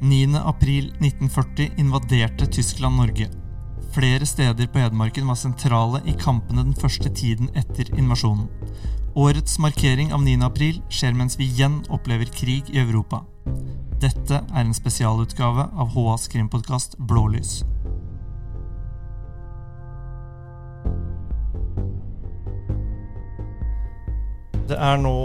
9.4.1940 invaderte Tyskland Norge. Flere steder på Hedmarken var sentrale i kampene den første tiden etter invasjonen. Årets markering av 9. april skjer mens vi igjen opplever krig i Europa. Dette er en spesialutgave av HAs krimpodkast Blålys. Det er nå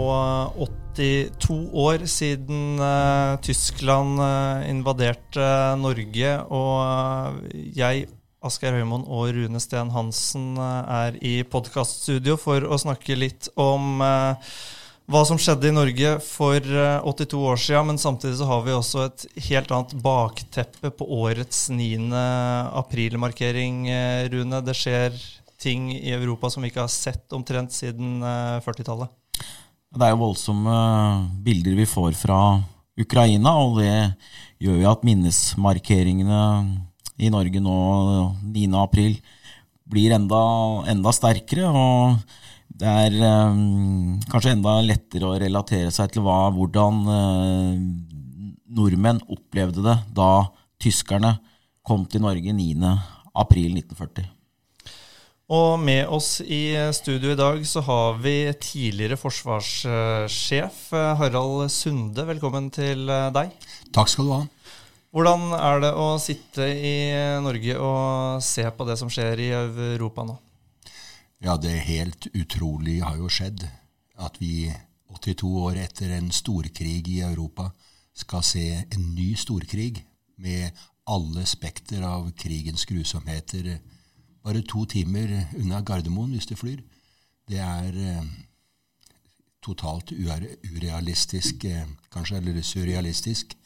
82 år siden uh, Tyskland uh, invaderte Norge, og jeg, Asgeir Høymoen og Rune Steen Hansen er i podkaststudio for å snakke litt om hva som skjedde i Norge for 82 år siden, men samtidig så har vi også et helt annet bakteppe på årets 9. aprilmarkering, Rune. Det skjer ting i Europa som vi ikke har sett omtrent siden 40-tallet. Det er jo voldsomme bilder vi får fra Ukraina, og det gjør jo at minnesmarkeringene i Norge nå 9.4 blir enda, enda, sterkere. Og det er um, kanskje enda lettere å relatere seg til hva, hvordan uh, nordmenn opplevde det da tyskerne kom til Norge 9.4.1940. Og med oss i studio i dag så har vi tidligere forsvarssjef Harald Sunde. Velkommen til deg. Takk skal du ha. Hvordan er det å sitte i Norge og se på det som skjer i Europa nå? Ja, det helt utrolig har jo skjedd. At vi 82 år etter en storkrig i Europa skal se en ny storkrig med alle spekter av krigens grusomheter bare to timer unna Gardermoen hvis du flyr. Det er eh, totalt urealistisk, eh, kanskje, eller surrealistisk.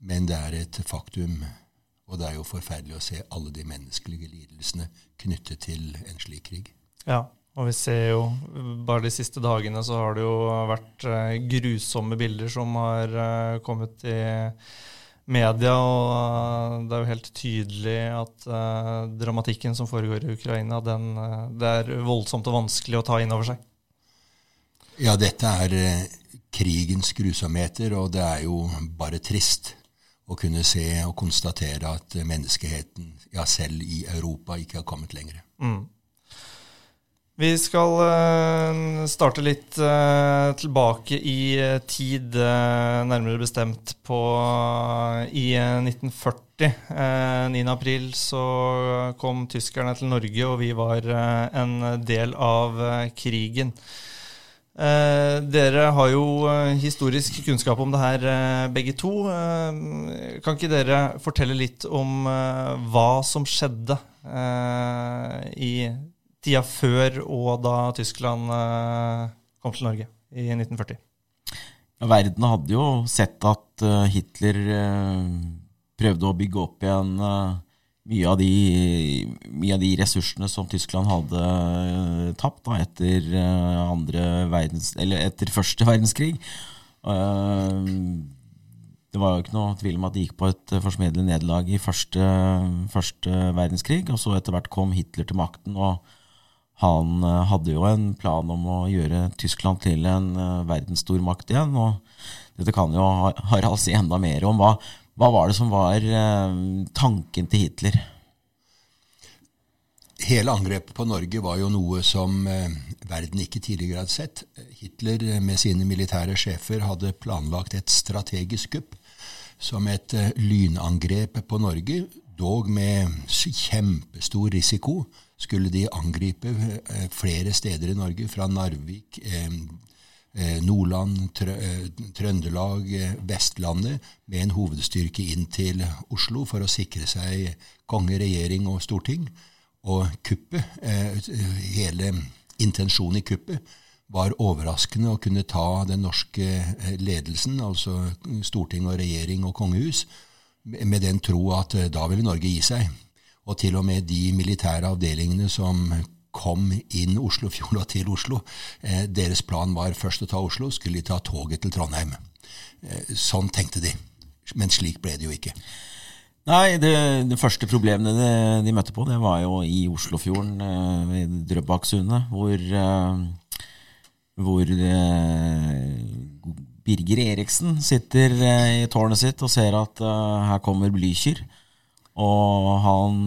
Men det er et faktum. Og det er jo forferdelig å se alle de menneskelige lidelsene knyttet til en slik krig. Ja, og vi ser jo bare de siste dagene så har det jo vært eh, grusomme bilder som har kommet i media, og uh, det er jo helt tydelig at uh, dramatikken som foregår i Ukraina, den, uh, det er voldsomt og vanskelig å ta inn over seg. Ja, dette er krigens grusomheter, og det er jo bare trist å kunne se og konstatere at menneskeheten, ja selv i Europa, ikke har kommet lenger. Mm. Vi skal uh, starte litt uh, tilbake i uh, tid, nærmere bestemt på i 1940. 9. april så kom tyskerne til Norge, og vi var en del av krigen. dere har jo historisk kunnskap om det her, begge to. kan ikke dere fortelle litt om hva som skjedde i tida før og da Tyskland eh, kom til Norge i 1940. Verden hadde jo sett at eh, Hitler eh, prøvde å bygge opp igjen mye av, de, mye av de, ressursene som Tyskland hadde tapt da, etter, verdens, etter, første verdenskrig. Det var jo ikke noe tvil om at de gikk på et forsmedelig nederlag i første, første verdenskrig. Og så etter hvert kom Hitler til makten. og han eh, hadde jo en plan om å gjøre Tyskland til en uh, verdensstormakt igjen. og Dette kan jo Harald si enda mer om. Hva, hva var det som var uh, tanken til Hitler? Hele angrepet på Norge var jo noe som verden ikke tidligere hadde sett. Hitler med sine militære sjefer hadde planlagt et strategisk kupp som et lynangrep på Norge, dog med kjempestor risiko skulle de angripe eh, flere steder i Norge, fra Narvik, eh, eh, Nordland, Trøndelag, Vestlandet, med en hovedstyrke inn til Oslo for å sikre seg konge, regjering og storting. Og kuppet, hele intensjonen i kuppet, var overraskende å kunne ta den norske ledelsen, altså storting og regjering og kongehus, med den tro at da ville Norge gi seg. Og til og med de militære avdelingene som kom inn Oslofjorda til Oslo. Eh, deres plan var først å ta Oslo, skulle de ta toget til Trondheim. Eh, sånn tenkte de. Men slik ble det jo ikke. Nei, det, det første problemet de, de, møtte på, det var jo i Oslofjorden, eh, ved Drøbaksundet, hvor, eh, hvor eh, Birger Eriksen sitter i tårnet sitt og ser at her kommer Blücher. Og han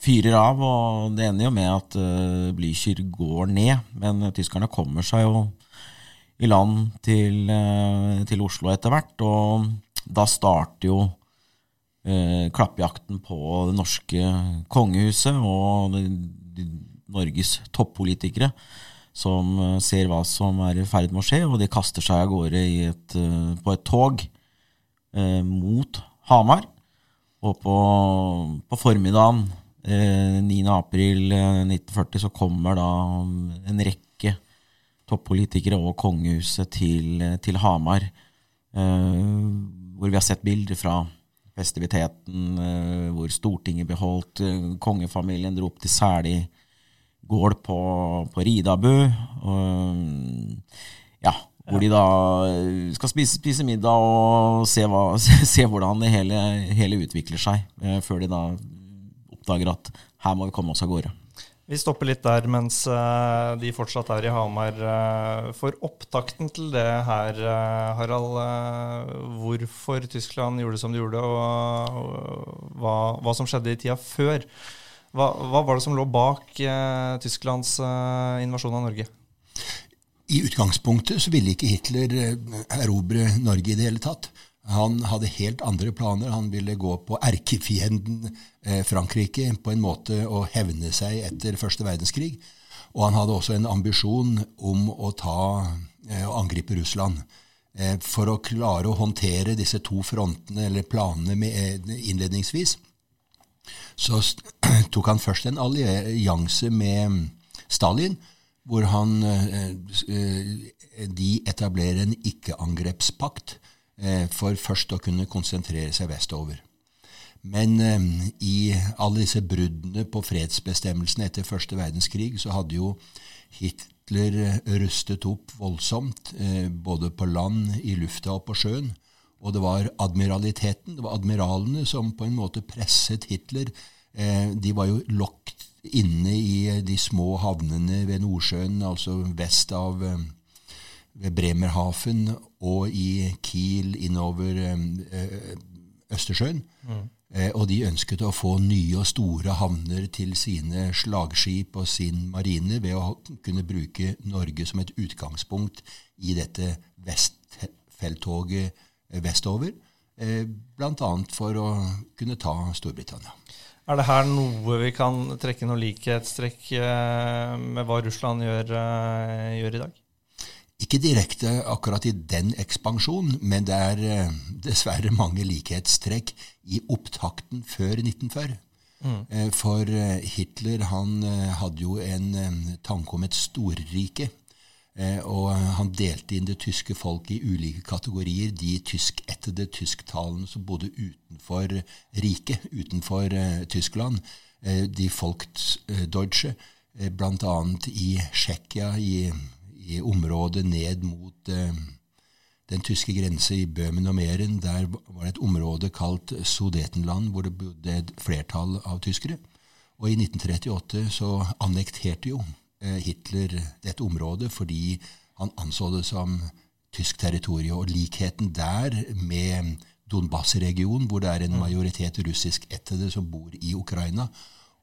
fyrer av, og det ender jo med at uh, Blücher går ned. Men uh, tyskerne kommer seg jo i land til, uh, til Oslo etter hvert, og da starter jo uh, klappjakten på det norske kongehuset og de, de, Norges toppolitikere som ser hva som er i ferd med å skje, og de kaster seg av gårde et, på et tog mot Hamar. Og på, på formiddagen 9.4.1940 eh, så kommer da en rekke toppolitikere og kongehuset til, til Hamar. Eh, hvor vi har sett bilder fra festiviteten, eh, hvor Stortinget beholdt kongefamilien, dro opp til Sæli gård på, på Ridabu. ja, hvor de da skal spise, spise middag og se, hva, se hvordan det hele, hele utvikler seg, før de da oppdager at her må vi komme oss av gårde. Vi stopper litt der mens uh, de fortsatt er i Hamar. For opptakten til det her, Harald, hvorfor Tyskland gjorde som de gjorde, og hva, hva, som skjedde i tida før. Hva, hva var det som lå bak Tysklands invasjon av Norge? I utgangspunktet så ville ikke Hitler erobre Norge i det hele tatt. Han hadde helt andre planer. Han ville gå på erkefienden eh, Frankrike på en måte å hevne seg etter første verdenskrig. Og han hadde også en ambisjon om å ta eh, og angripe Russland. Eh, for å klare å håndtere disse to frontene, eller planene eh, innledningsvis, så tok han først en allianse med Stalin, hvor han, eh, eh, de etablerer en ikke-angrepspakt Eh, for først å kunne konsentrere seg vestover. Men i alle disse bruddene på fredsbestemmelsene etter første verdenskrig, så hadde jo Hitler rustet opp voldsomt, både på land, i lufta og på sjøen. Og det var admiraliteten, det var admiralene, som på en måte presset Hitler. De var jo lokket inne i de små havnene ved Nordsjøen, altså vest av ved Bremerhaven og i Kiel innover eh, Østersjøen. Mm. Eh, og de ønsket å få nye og store havner til sine slagskip og sin marine ved å kunne bruke Norge som et utgangspunkt i dette vestfelttoget vestover. Eh, Bl.a. for å kunne ta Storbritannia. Er det her noe vi kan trekke noe likhetstrekk med hva Russland gjør, gjør i dag? Ikke direkte akkurat i den ekspansjonen, men det er eh, dessverre mange likhetstrekk i opptakten før 1940. Mm. Eh, for eh, Hitler han hadde jo en tanke om et storrike. Og han delte inn det tyske folk i ulike kategorier. De tyskættede tysktalende som bodde utenfor riket, utenfor Tyskland. De Volksdeutsche, bl.a. i Tsjekkia, i i området ned mot eh, den tyske grense i Bøhmen og Meren. Der var det et område kalt Sudetenland, hvor det bodde et flertall av tyskere. Og i 1938 så annekterte jo eh, Hitler dette området fordi han anså det som tysk territorium. Og likheten der med Donbas-regionen, hvor det er en mm. majoritet russisk russiskættede som bor i Ukraina,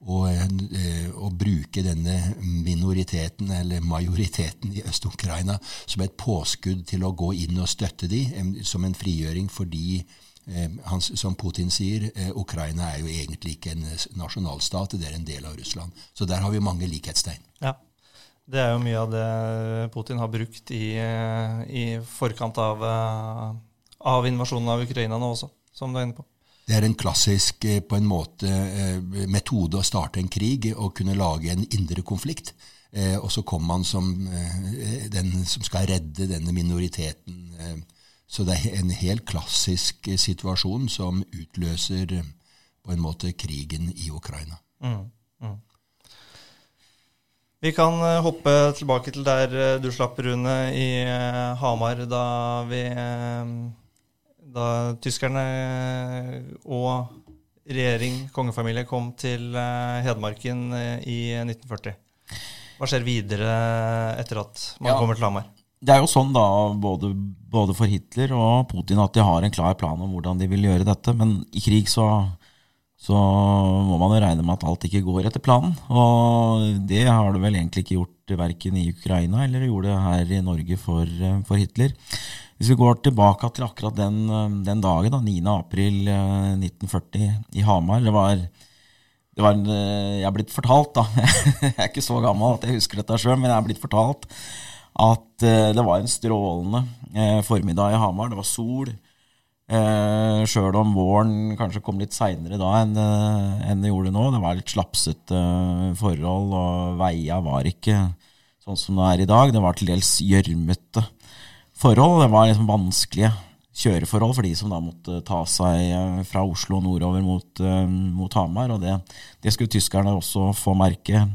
og, eh, å, bruke denne minoriteten, eller majoriteten i Øst-Ukraina, som et påskudd til å gå inn og støtte dem, som en frigjøring fordi eh, han, som Putin sier, eh, Ukraina er jo egentlig ikke en nasjonalstat, det er en del av Russland. Så der har vi mange likhetstegn. Ja. Det er jo mye av det Putin har brukt i, i forkant av, av invasjonen av Ukraina nå også, som du er inne på. Det er en klassisk eh, på en måte eh, metode å starte en krig og kunne lage en indre konflikt. Eh, og så kommer man som den som skal redde denne minoriteten. Så det er en helt klassisk situasjon som utløser på en måte krigen i Ukraina. Mm, mm. Vi kan hoppe tilbake til der du slapp, Rune, i Hamar, da vi da tyskerne og regjering, kongefamilie, kom til eh, Hedmarken eh, i 1940. Hva skjer videre etter at man ja. kommer til Hamar? det er jo sånn da, både, både, for Hitler og Putin at de har en klar plan om hvordan de vil gjøre dette. Men i krig så, så må man jo regne med at alt ikke går etter planen. Og det har det vel egentlig ikke gjort verken i Ukraina eller gjorde det her i Norge for, for, Hitler. Hvis vi går tilbake til akkurat den, den dagen, da, 9. april 1940 eh, i Hamar det var, det var en, Jeg er blitt fortalt, da. jeg er ikke så gammel at jeg husker dette sjøl, men jeg er blitt fortalt at det var en strålende formiddag i Hamar. Det var sol. Uh, Sjøl om våren kanskje kom litt seinere da enn, uh, enn det gjorde nå. Det var litt slapsete forhold, og veia var ikke sånn som det er i dag. Det var til dels gjørmete forhold. Det var liksom vanskelige kjøreforhold for de som da måtte ta seg fra Oslo nordover mot, mot Hamar. Og det, det, skulle tyskerne også få merke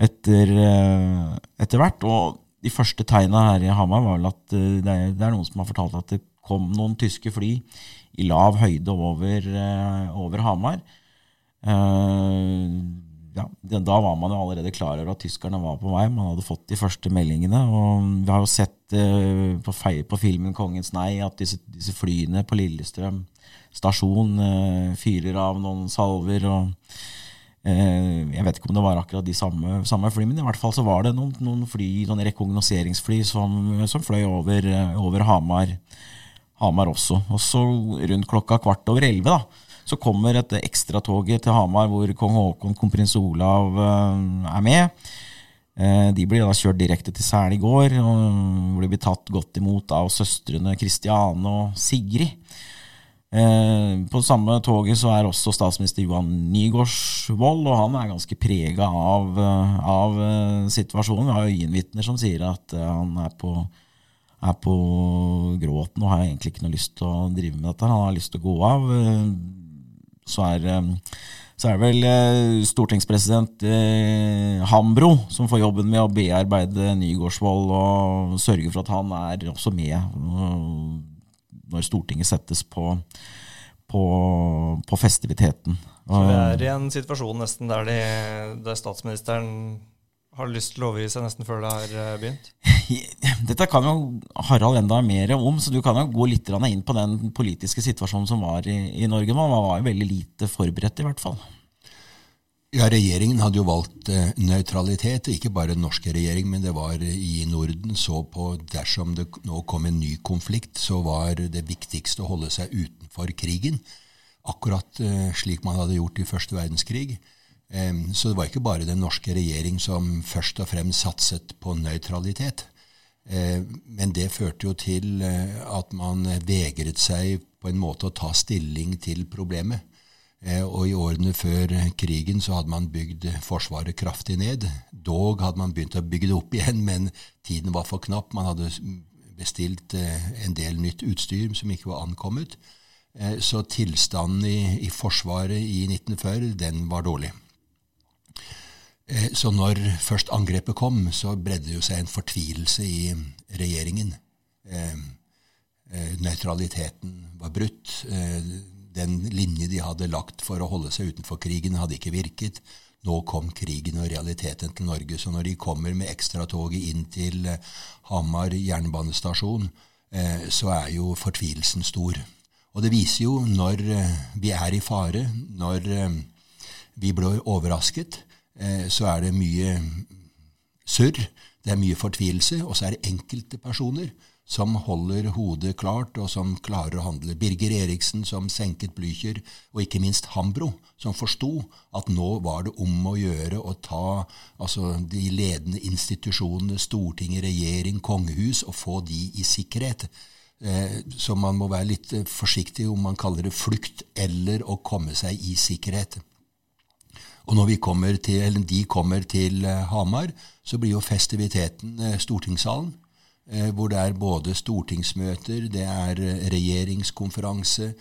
etter, etter hvert. Og de første tegna her i Hamar var vel at eh, det er, det er, noen som har fortalt at det kom noen tyske fly i lav høyde over, eh, over Hamar. Uh, ja, da var man jo allerede klar over at tyskerne var på vei. Man hadde fått de første meldingene. Og vi har jo sett uh, på, på, filmen 'Kongens nei' at disse, disse flyene på Lillestrøm stasjon uh, fyrer av noen salver. og Eh, jeg vet ikke om det var akkurat de samme, samme fly, men i hvert fall så var det noen, noen fly, noen rekognoseringsfly som, som fløy over, over Hamar, Hamar, også. Og så rundt klokka kvart over elleve da, så kommer et ekstratoget til Hamar hvor kong Haakon, kronprins Olav eh, er med. Eh, de blir da kjørt direkte til Sel i går, hvor de blir tatt godt imot av søstrene Kristiane og Sigrid. Eh, på samme toget så er også statsminister Johan Nygaardsvold, og han er ganske prega av, av, situasjonen. Vi har øyenvitner som sier at han er på, er på gråten og har egentlig ikke noe lyst til å drive med dette. Han har lyst til å gå av. Så er, så er det vel stortingspresident Hambro som får jobben med å bearbeide Nygaardsvold og sørge for at han er også med når Stortinget settes på, på, på festiviteten. Så vi er i en situasjon nesten der, de, der statsministeren har du lyst til å overgi seg nesten før det har eh, begynt? Dette kan jo Harald enda mer om, så du kan jo gå litt inn på den politiske situasjonen som var i, i Norge. Man var jo veldig lite forberedt, i hvert fall. Ja, Regjeringen hadde jo valgt eh, nøytralitet, ikke bare den norske regjering, men det var i Norden så på dersom det nå kom en ny konflikt, så var det viktigste å holde seg utenfor krigen. Akkurat eh, slik man hadde gjort i første verdenskrig. Så det var ikke bare den norske regjering som først og fremst satset på nøytralitet. Men det førte jo til eh, at man vegret seg på en måte å ta stilling til problemet. Og i årene før krigen så hadde man bygd Forsvaret kraftig ned. Dog hadde man begynt å bygge det opp igjen, men tiden var for knapp. Man hadde bestilt eh, en del nytt utstyr som ikke var ankommet. Eh, så tilstanden i, i Forsvaret i 1940, den var dårlig. Så når først angrepet kom, så bredde jo seg en fortvilelse i regjeringen. Nøytraliteten var brutt den linje de hadde lagt for å holde seg utenfor krigen, hadde ikke virket. Nå kom krigen og realiteten til Norge. Så når de kommer med ekstratoget inn til eh, Hamar jernbanestasjon, eh, så er jo fortvilelsen stor. Og det viser jo når eh, vi er i fare, når vi blir overrasket, så er det mye surr, det er mye fortvilelse, og så er det enkelte personer som holder hodet klart, og som klarer å handle. Birger Eriksen som senket Blücher, og ikke minst Hambro, som forsto at nå var det om å gjøre å ta altså, de ledende institusjonene, Stortinget, regjering, kongehus, og få de i sikkerhet. Eh, så man må være litt eh, forsiktig om man kaller det flukt eller å komme seg i sikkerhet. Og når kommer til, de kommer til eh, Hamar, så blir jo festiviteten eh, stortingssalen. Eh, hvor det er både stortingsmøter, det er regjeringskonferanse.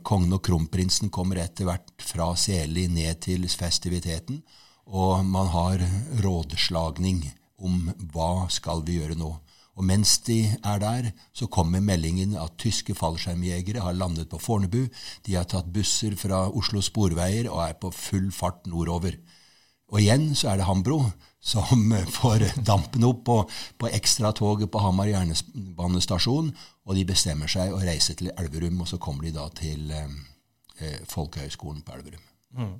Kongen og kronprinsen kommer etter hvert fra Seli ned til festiviteten. Og man har rådslagning om hva skal vi gjøre nå. Og mens de er der, så kommer meldingen at tyske fallskjermjegere har landet på Fornebu. De har tatt busser fra Oslo Sporveier og er på full fart nordover. Og igjen så er det Hambro som får dampen opp på, på ekstratoget på Hamar jernbanestasjon, og de bestemmer seg å reise til Elverum, og så kommer de da til eh, eh Folkehøgskolen på Elverum. Mm.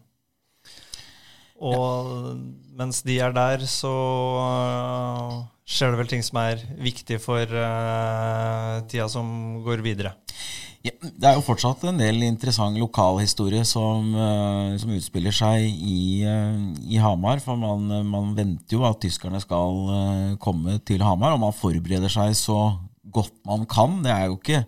Og mens de er der, så uh, skjer det vel ting som er viktig for uh, tida som går videre. Ja, det er jo fortsatt en del interessant lokalhistorie som, uh, som utspiller seg i, i Hamar. For man, man, venter jo at tyskerne skal komme til Hamar, og man forbereder seg så godt man kan. Det er jo ikke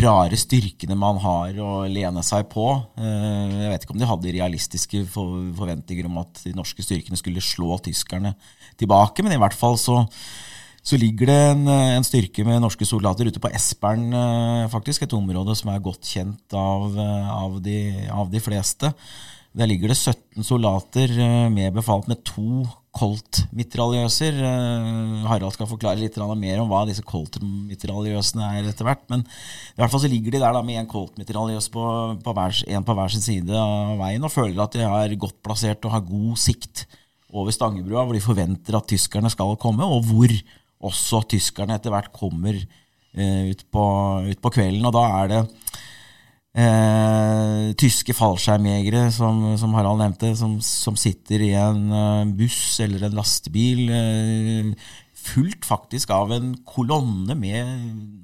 rare styrkene man har å lene seg på. Eh, jeg vet ikke om de hadde realistiske forventninger om at de norske styrkene skulle slå tyskerne tilbake, men i hvert fall så, så ligger det en, en, styrke med norske soldater ute på Espern, eh, faktisk. Et område som er godt kjent av, av, de, av de fleste. Der ligger det 17 soldater eh, med befalt med to Colt-mitraljøser. Uh, Harald skal forklare litt mer om hva disse Colt-mitraljøsene er etter hvert. Men i hvert fall så ligger de der da med en Colt-mitraljøs på, på, en på hver sin side av veien og føler at de er godt plassert og har god sikt over Stangebrua, hvor de forventer at tyskerne skal komme, og hvor også tyskerne etter hvert kommer uh, ut, på, ut på kvelden. Og da er det Eh, tyske fallskjermjegere, som, som, Harald nevnte, som, som sitter i en uh, buss eller en lastebil, Eh, fulgt faktisk av en kolonne med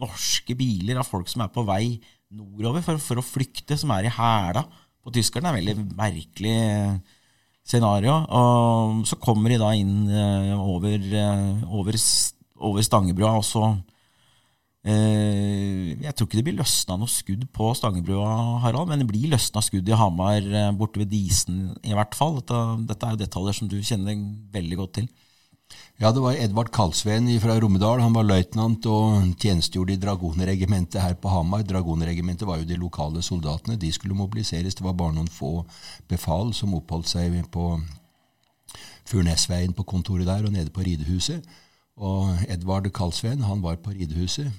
norske biler av folk som er på vei nordover for, for å flykte, som er i hæla på tyskerne. Det er et veldig merkelig scenario. Og så kommer de da inn uh, over, over, over Stangebrua, og så Eh, jeg tror ikke det blir løsna noe skudd på Stangebrua, Harald, men det blir løsna skudd i Hamar, eh, borte ved Disen i hvert fall. Dette, dette, er jo detaljer som du kjenner veldig godt til. Ja, det var Edvard Kalsveen fra Romedal. Han var løytnant og tjenestegjorde i Dragonregimentet her på Hamar. Dragonregimentet var jo de lokale soldatene. De skulle mobiliseres. Det var bare noen få befal som oppholdt seg på Furnesveien på kontoret der og nede på ridehuset. Og Edvard Kalsveen han var på ridehuset.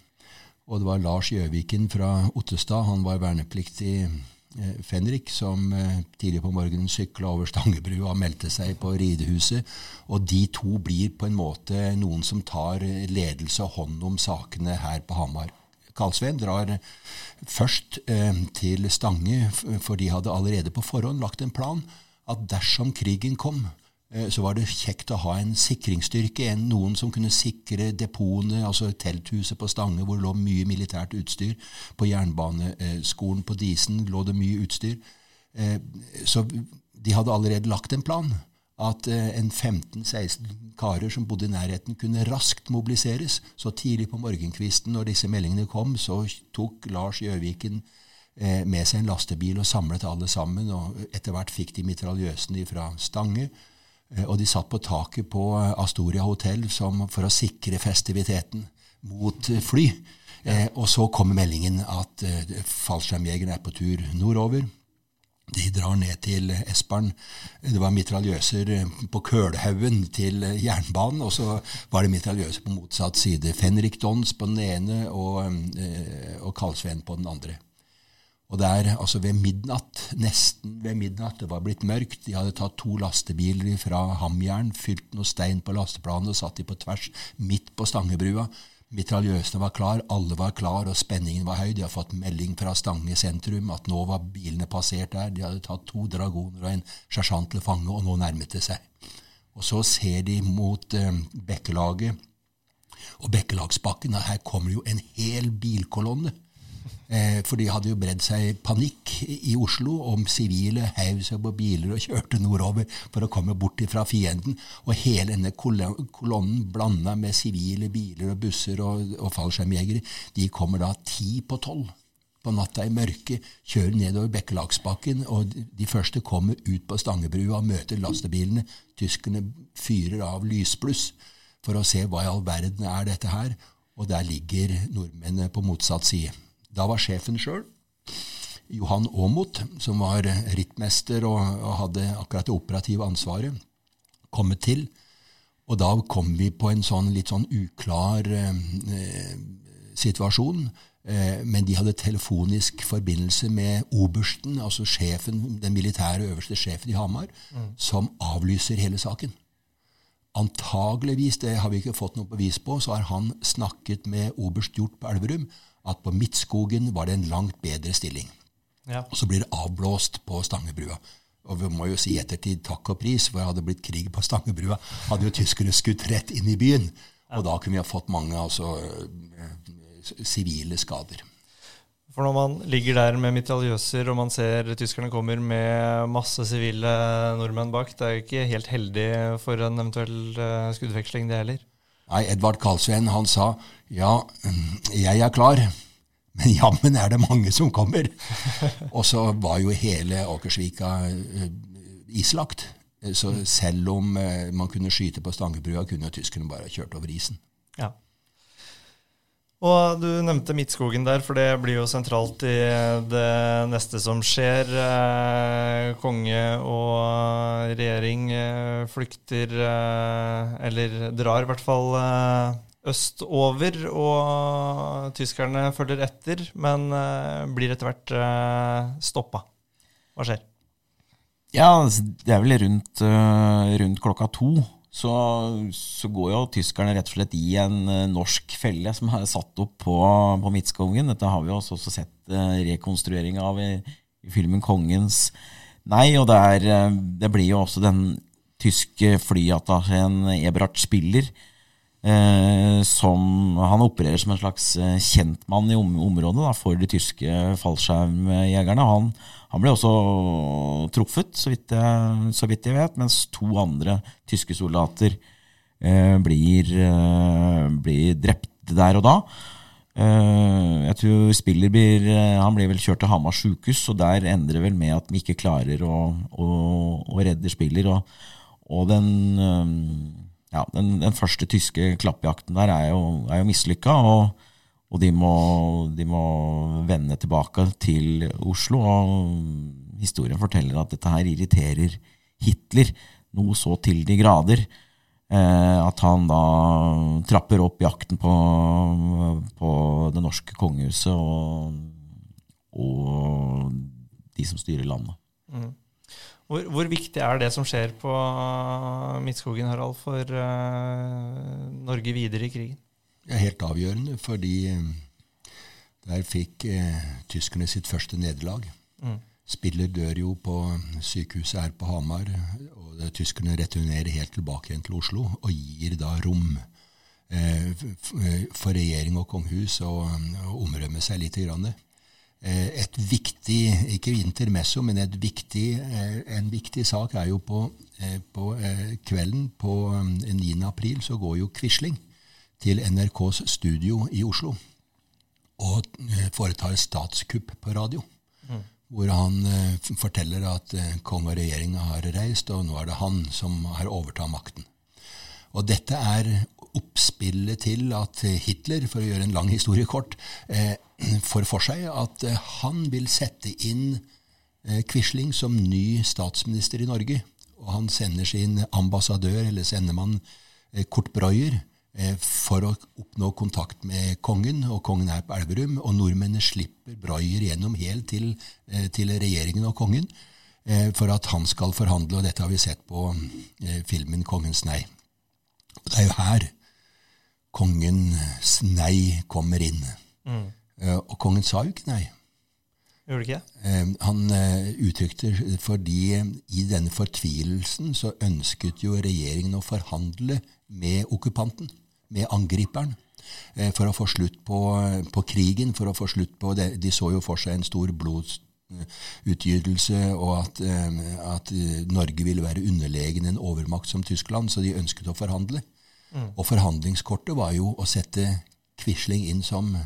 Og det var Lars Gjøviken fra Ottestad, han var vernepliktig eh, Fenrik, som eh, tidlig på morgenen sykla over Stangebrua og meldte seg på ridehuset. Og de to blir på en måte noen som tar ledelse og hånd om sakene her på Hamar. Karlsveen drar først eh, til Stange, for de hadde allerede på forhånd lagt en plan at dersom krigen kom, så var det kjekt å ha en sikringsstyrke, en, noen som kunne sikre depotene, altså telthuset på Stange, hvor det lå mye militært utstyr. På jernbaneskolen på Disen lå det mye utstyr. Eh, så de hadde allerede lagt en plan. At eh, en 15-16 karer som bodde i nærheten, kunne raskt mobiliseres. Så tidlig på morgenkvisten når disse meldingene kom, så tok Lars Gjøviken med seg en lastebil og samlet alle sammen. og Etter hvert fikk de mitraljøsene fra Stange. Eh, og de satt på taket på eh, Astoria hotell for å sikre festiviteten mot eh, fly. Eh, og så kommer meldingen at eh, fallskjermjegerne er på tur nordover. De drar ned til Espern. Det var mitraljøser på Kølhaugen til jernbanen, og så var det mitraljøser på motsatt side. Fenrik Dons på den ene og, eh, og Kalsveen på den andre. Og der, altså ved midnatt, nesten ved midnatt, det var blitt mørkt, de hadde tatt to lastebiler fra Hamjern, fylt noe stein på lasteplanet og satt de på tvers midt på Stangebrua. Mitraljøsene var klar, alle var klar, og spenningen var høy. De hadde fått melding fra Stange sentrum at nå var bilene passert der. De hadde tatt to dragoner og en sersjant til fange, og nå nærmet det seg. Og så ser de mot eh, Bekkelaget og Bekkelagsbakken, og her kommer jo en hel bilkolonne for de hadde jo bredd seg panikk i Oslo om sivile heiv seg på biler og kjørte nordover for å komme bort fra fienden. Og hele denne kolonnen blanda med sivile biler og busser og, og fallskjermjegere, de kommer da ti på tolv på natta i mørket, kjører nedover Bekkelagsbakken, og de første kommer ut på Stangebrua og møter lastebilene. Tyskerne fyrer av lysbluss for å se hva i all verden er dette her, og der ligger nordmennene på motsatt side. Da var sjefen sjøl, Johan Aamodt, som var rittmester og, og, hadde akkurat det operative ansvaret, kommet til. Og da kom vi på en sånn litt sånn uklar eh, situasjon. Eh, men de hadde telefonisk forbindelse med obersten, altså sjefen, den militære øverste sjefen i Hamar, mm. som avlyser hele saken. Antageligvis, det har vi ikke fått noe bevis på, så har han snakket med oberst Hjort på Elverum at på Midtskogen var det en langt bedre stilling. Ja. Og så blir det avblåst på Stangebrua. Og vi må jo si ettertid takk og pris, for hadde det blitt krig på Stangebrua, hadde jo tyskerne skutt rett inn i byen. Og da kunne vi ha fått mange altså, sivile skader. For når man ligger der med mitraljøser og man ser tyskerne kommer med masse sivile nordmenn bak, det er jo ikke helt heldig for en eventuell eh, skuddveksling, det heller. Nei, Edvard Karlsveen han sa ja, jeg er klar, men jammen er det mange som kommer. og så var jo hele Åkersvika eh, islagt. Så selv om eh, man kunne skyte på Stangebrua, kunne tyskerne bare kjørt over isen. Og du nevnte Midtskogen der, for det blir jo sentralt i det neste som skjer. Eh, konge og regjering eh, flykter, eh, eller drar i hvert fall østover. Og tyskerne følger etter, men blir etter hvert stoppa. Hva skjer? Ja, det er vel rundt, rundt klokka to så, så, går jo tyskerne rett og slett i en uh, norsk felle som er satt opp på, på Midtskogen. Dette har vi også, også sett uh, rekonstruering av i, i, filmen 'Kongens nei'. Og det, er, uh, det blir jo også den tyske flyattachéen Eberhard Spiller Eh, som Han opererer som en slags kjentmann i om, området da, for de tyske fallskjermjegerne. Han, han ble også truffet, så vidt, jeg, så vidt jeg vet, mens to andre tyske soldater eh, blir, eh, blir, drept der og da. Eh, jeg tror Spiller blir, eh, han blir vel kjørt til Hamar sjukehus, og der endrer det vel med at de ikke klarer å, å, å redde Spiller. Og, og den, eh, ja, den, den, første tyske klappjakten der er jo, er jo mislykka. Og, og de må, de må, vende tilbake til Oslo. Og historien forteller at dette her irriterer Hitler noe så til de grader eh, at han da trapper opp jakten på, på det norske kongehuset og, og, de som styrer landet. Mm. Hvor, hvor, viktig er det som skjer på Midtskogen, Harald, for uh, Norge videre i krigen? Er helt avgjørende, fordi eh, der fikk eh, tyskerne sitt første nederlag. Mm. Spiller dør jo på sykehuset her på Hamar, og det, tyskerne returnerer helt tilbake igjen til Oslo og gir da rom eh, eh for regjering og kongehus å omrømme seg litt. Grann. Eh, et viktig, ikke intermesso, men viktig, eh, en viktig sak er jo på, på kvelden på 9. april så går jo Quisling til NRKs studio i Oslo og eh, foretar statskupp på radio. Mm. Hvor han uh, forteller at uh, kong og regjering har reist, og nå er det han som har overtatt makten. Og dette er oppspillet til at Hitler, for å gjøre en lang historie kort, eh, får for seg at eh, han vil sette inn eh, Quisling som ny statsminister i Norge. Og han sender sin ambassadør, eller sendemann eh, Kurt Breuer, Eh, for å oppnå kontakt med kongen, og kongen er på Elverum. Og nordmennene slipper Braier gjennom helt til, eh, til, regjeringen og kongen eh, for at han skal forhandle, og dette har vi sett på filmen 'Kongens nei'. Og Det er jo her kongens nei kommer inn. Mm. Og kongen sa jo ikke nei. Gjorde ikke? Han uttrykte fordi i denne fortvilelsen så ønsket jo regjeringen å forhandle med okkupanten med angriperen eh, for å få slutt på, på, krigen. for å få slutt på det. De så jo for seg en stor blodsutgytelse, og at, eh, at, Norge ville være underlegen en overmakt som Tyskland, så de ønsket å forhandle. Mm. Og forhandlingskortet var jo å sette Quisling inn som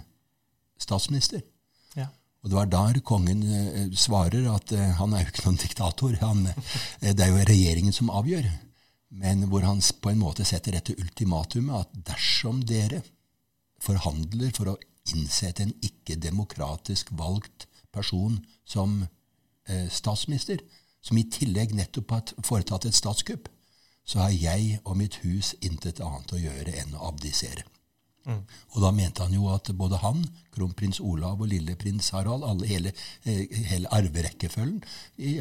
statsminister. Ja. Og det var der kongen eh, svarer at han er jo ikke noen diktator. Han, det er jo regjeringen som avgjør men hvor han på en måte setter dette ultimatumet at dersom dere forhandler for å innsette en ikke-demokratisk valgt person som eh, statsminister, som i tillegg nettopp har foretatt et statskupp, så har jeg og mitt hus intet annet å gjøre enn å abdisere. Og da mente han jo at både han, kronprins Olav og lilleprins Harald, alle, hele, eh, hele arverekkefølgen,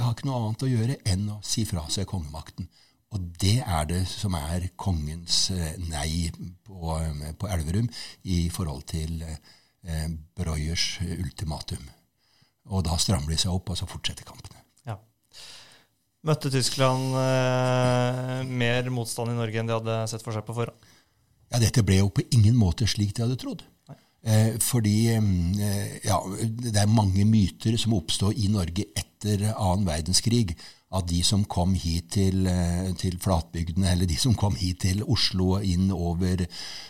har ikke noe annet å gjøre enn å si fra seg kongemakten. Og det er det som er kongens eh, nei på, eh, på Elverum i forhold til eh, Breuers ultimatum. Og da strammer de seg opp, og så fortsetter kampene. Ja. Møtte Tyskland eh, mer motstand i Norge enn de hadde sett for seg på forhånd? Ja, dette ble jo på ingen måte slik de hadde trodd. Eh, fordi eh, ja, det er mange myter som oppstod i Norge etter annen verdenskrig. At de som kom hit til, eh, til flatbygdene, eller de som kom hit til Oslo inn over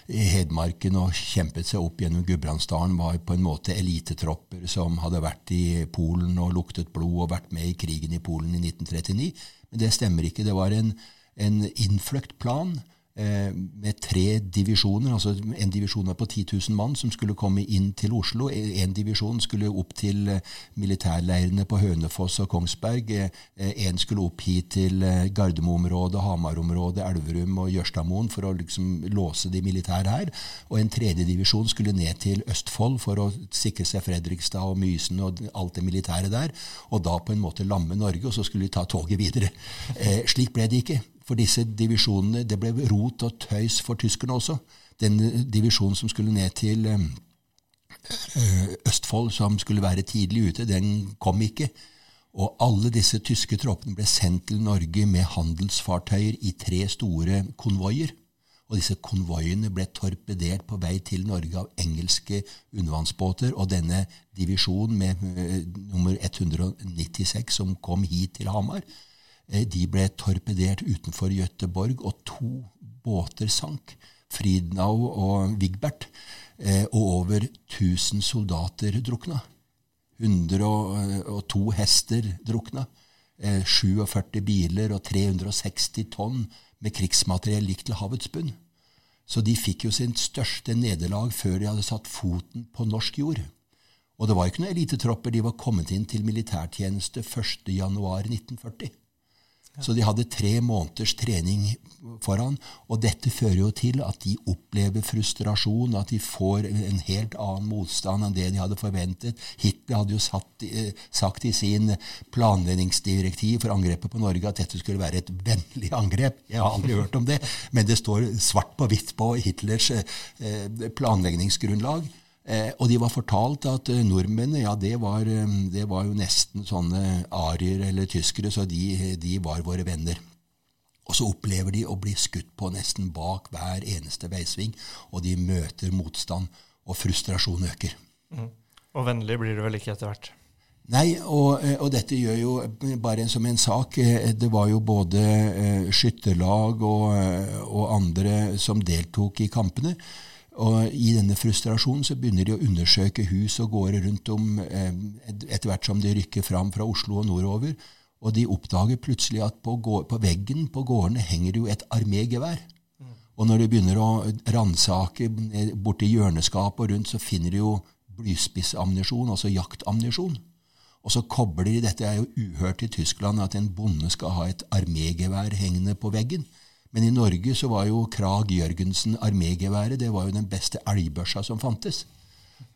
Hedmarken og kjempet seg opp gjennom Gudbrandsdalen, var på en måte elitetropper som hadde vært i Polen og luktet blod og vært med i krigen i Polen i 1939. Men det stemmer ikke. Det var en, en innfløkt plan med tre divisjoner. altså En divisjon på 10 000 mann som skulle komme inn til Oslo. En divisjon skulle opp til eh, militærleirene på Hønefoss og Kongsberg. Eh, en skulle opp hit til Gardermoområdet, Hamar-området, Elverum og Jørstadmoen for å liksom låse de militære her. Og en tredje divisjon skulle ned til Østfold for å sikre seg Fredrikstad og Mysen og alt det militære der. Og da på en måte lamme Norge, og så skulle de ta toget videre. Eh, slik ble det ikke for disse divisjonene. Det ble rot og tøys for tyskerne også. Den divisjonen som skulle ned til eh, eh, Østfold, som skulle være tidlig ute, den kom ikke. Og alle disse tyske troppene ble sendt til Norge med handelsfartøyer i tre store konvoier. Og disse konvoiene ble torpedert på vei til Norge av engelske undervannsbåter. Og denne divisjonen med nummer 196 som kom hit til Hamar, Eh, de ble torpedert utenfor Gøteborg, og to båter sank. Fridnau og Wigbert. Eh, og over 1000 soldater drukna. 102 hester drukna. 47 eh, biler og 360 tonn med krigsmateriell gikk til havets bunn. Så de fikk jo sin største nederlag før de hadde satt foten på norsk jord. Og det var ikke noen elitetropper. De var kommet inn til militærtjeneste 1.1.1940. Så de hadde tre måneders trening foran. Og dette fører jo til at de opplever frustrasjon, at de får en helt annen motstand enn det de hadde forventet. Hitler hadde jo satt, eh, sagt i sin planleggingsdirektiv for angrepet på Norge at dette skulle være et vennlig angrep. Jeg har aldri hørt om det, men det står svart på hvitt på Hitlers eh, planleggingsgrunnlag. Eh, og de var fortalt at eh, nordmennene ja, det var, eh, det var, jo nesten sånne arier eller tyskere, så de, de, var våre venner. Og så opplever de å bli skutt på nesten bak hver eneste veisving, og de møter motstand, og frustrasjonen øker. Mm. Og vennlig blir det vel ikke etter hvert? Nei, og, og, dette gjør jo bare som en sak Det var jo både skytterlag og, og andre som deltok i kampene. Og I denne frustrasjonen så begynner de å undersøke hus og gårder rundt om eh, etter hvert som de rykker fram fra Oslo og nordover. Og de oppdager plutselig at på, på veggen på gårdene henger det jo et armégevær. Og når de begynner å ransake borti hjørneskapet og rundt, så finner de jo blyspissammunisjon, altså jaktammunisjon. Og så kobler de Dette er jo uhørt i Tyskland, at en bonde skal ha et armégevær hengende på veggen. Men i Norge så var jo Krag Jørgensen armégeværet det var jo den beste elgbørsa som fantes.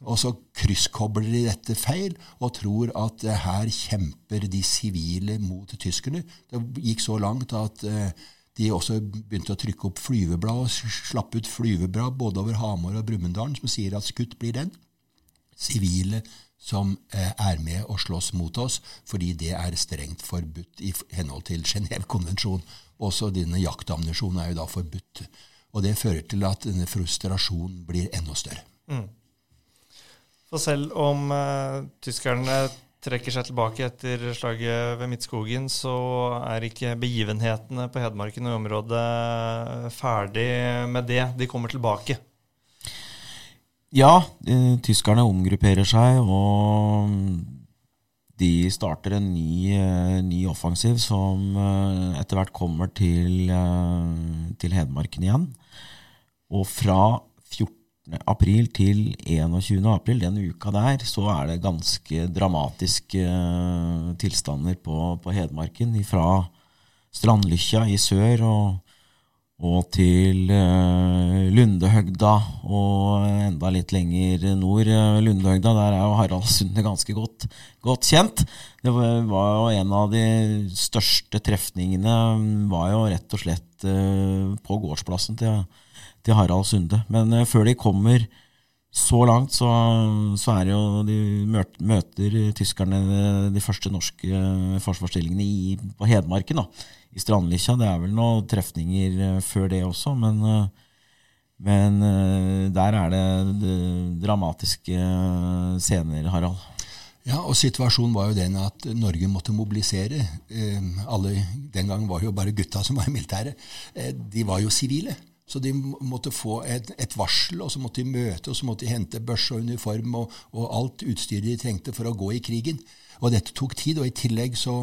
Og så krysskobler de dette feil og tror at uh, her kjemper de sivile mot tyskerne. Det gikk så langt at uh, de også begynte å trykke opp flyveblad og slapp ut flyveblad både over Hamar og Brumunddal som sier at skutt blir den. Sivile som uh, er med og slåss mot oss, fordi det er strengt forbudt i henhold til Genévekonvensjonen. Også denne jaktammunisjonen er jo da forbudt. Og det fører til at denne frustrasjonen blir enda større. Mm. For selv om uh, tyskerne trekker seg tilbake etter slaget ved Midtskogen, så er ikke begivenhetene på Hedmarken og området ferdig med det. De kommer tilbake. Ja, eh, tyskerne omgrupperer seg, og de starter en ny, uh, ny offensiv som uh, etter hvert kommer til, uh, til, Hedmarken igjen. Og fra 14. april til 21. april, den uka der, så er det ganske dramatiske tilstander på, på Hedmarken. Fra Strandlykkja i sør og og til uh, Lundehøgda og enda litt lenger nord. Uh, Lundehøgda, der er jo Harald Sunde ganske godt, godt, kjent. Det var, jo en av de største trefningene var jo rett og slett uh, på gårdsplassen til, til Harald Sunde. Men før de kommer så langt, så, så, er det jo De møter tyskerne de første norske forsvarsstillingene i, på Hedmarken. da i Strandlikkja. Det er vel noen trefninger eh, før det også, men, eh, men eh, der er det dramatiske scener, Harald. Ja, og situasjonen var jo den at Norge måtte mobilisere. Alle, Den gangen var det jo bare gutta som var i militæret. De var jo sivile. Så de måtte få et, et, varsel, og så måtte de møte, og så måtte de hente børse og uniform og, og alt utstyret de trengte for å gå i krigen. Og dette tok tid, og i tillegg så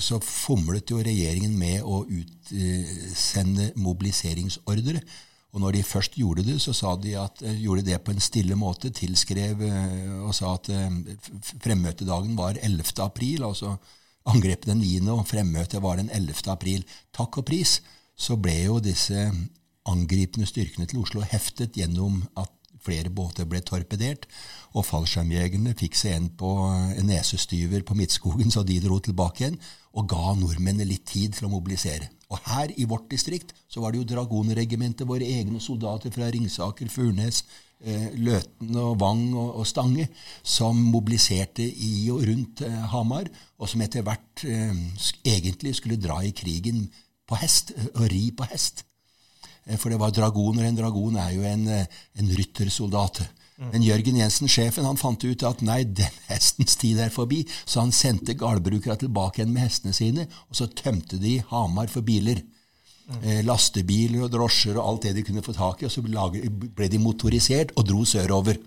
så fomlet jo regjeringen med å utsende mobiliseringsordre. Og når de først gjorde det, så sa de at, eh, gjorde det på en stille måte, tilskrev eh, og sa at eh, fremmøtedagen var 11. april, altså angrepet den 9., og fremmøtet var den 11. april. Takk og pris, så ble jo disse angripende styrkene til Oslo heftet gjennom at flere båter ble torpedert, og fallskjermjegerne fikk seg en på en nesestyver på Midtskogen, så de dro tilbake igjen og ga nordmennene litt tid til å mobilisere. Og her i vårt distrikt så var det jo Dragonregimentet, våre egne soldater fra Ringsaker, Furnes, eh, Løten og Vang og, Stange, som mobiliserte i og rundt eh, Hamar, og som etter hvert eh, egentlig skulle dra i krigen på hest, og ri på hest. Eh, for det var dragoner. En dragon er jo en, eh, en ryttersoldat. Men Jørgen Jensen, sjefen, han fant ut at nei, den hestens tid er forbi, så han sendte gårdbrukere tilbake igjen med hestene sine, og så tømte de Hamar for biler. Eh, lastebiler og drosjer og alt det de kunne få tak i, og så ble de motorisert og dro sørover.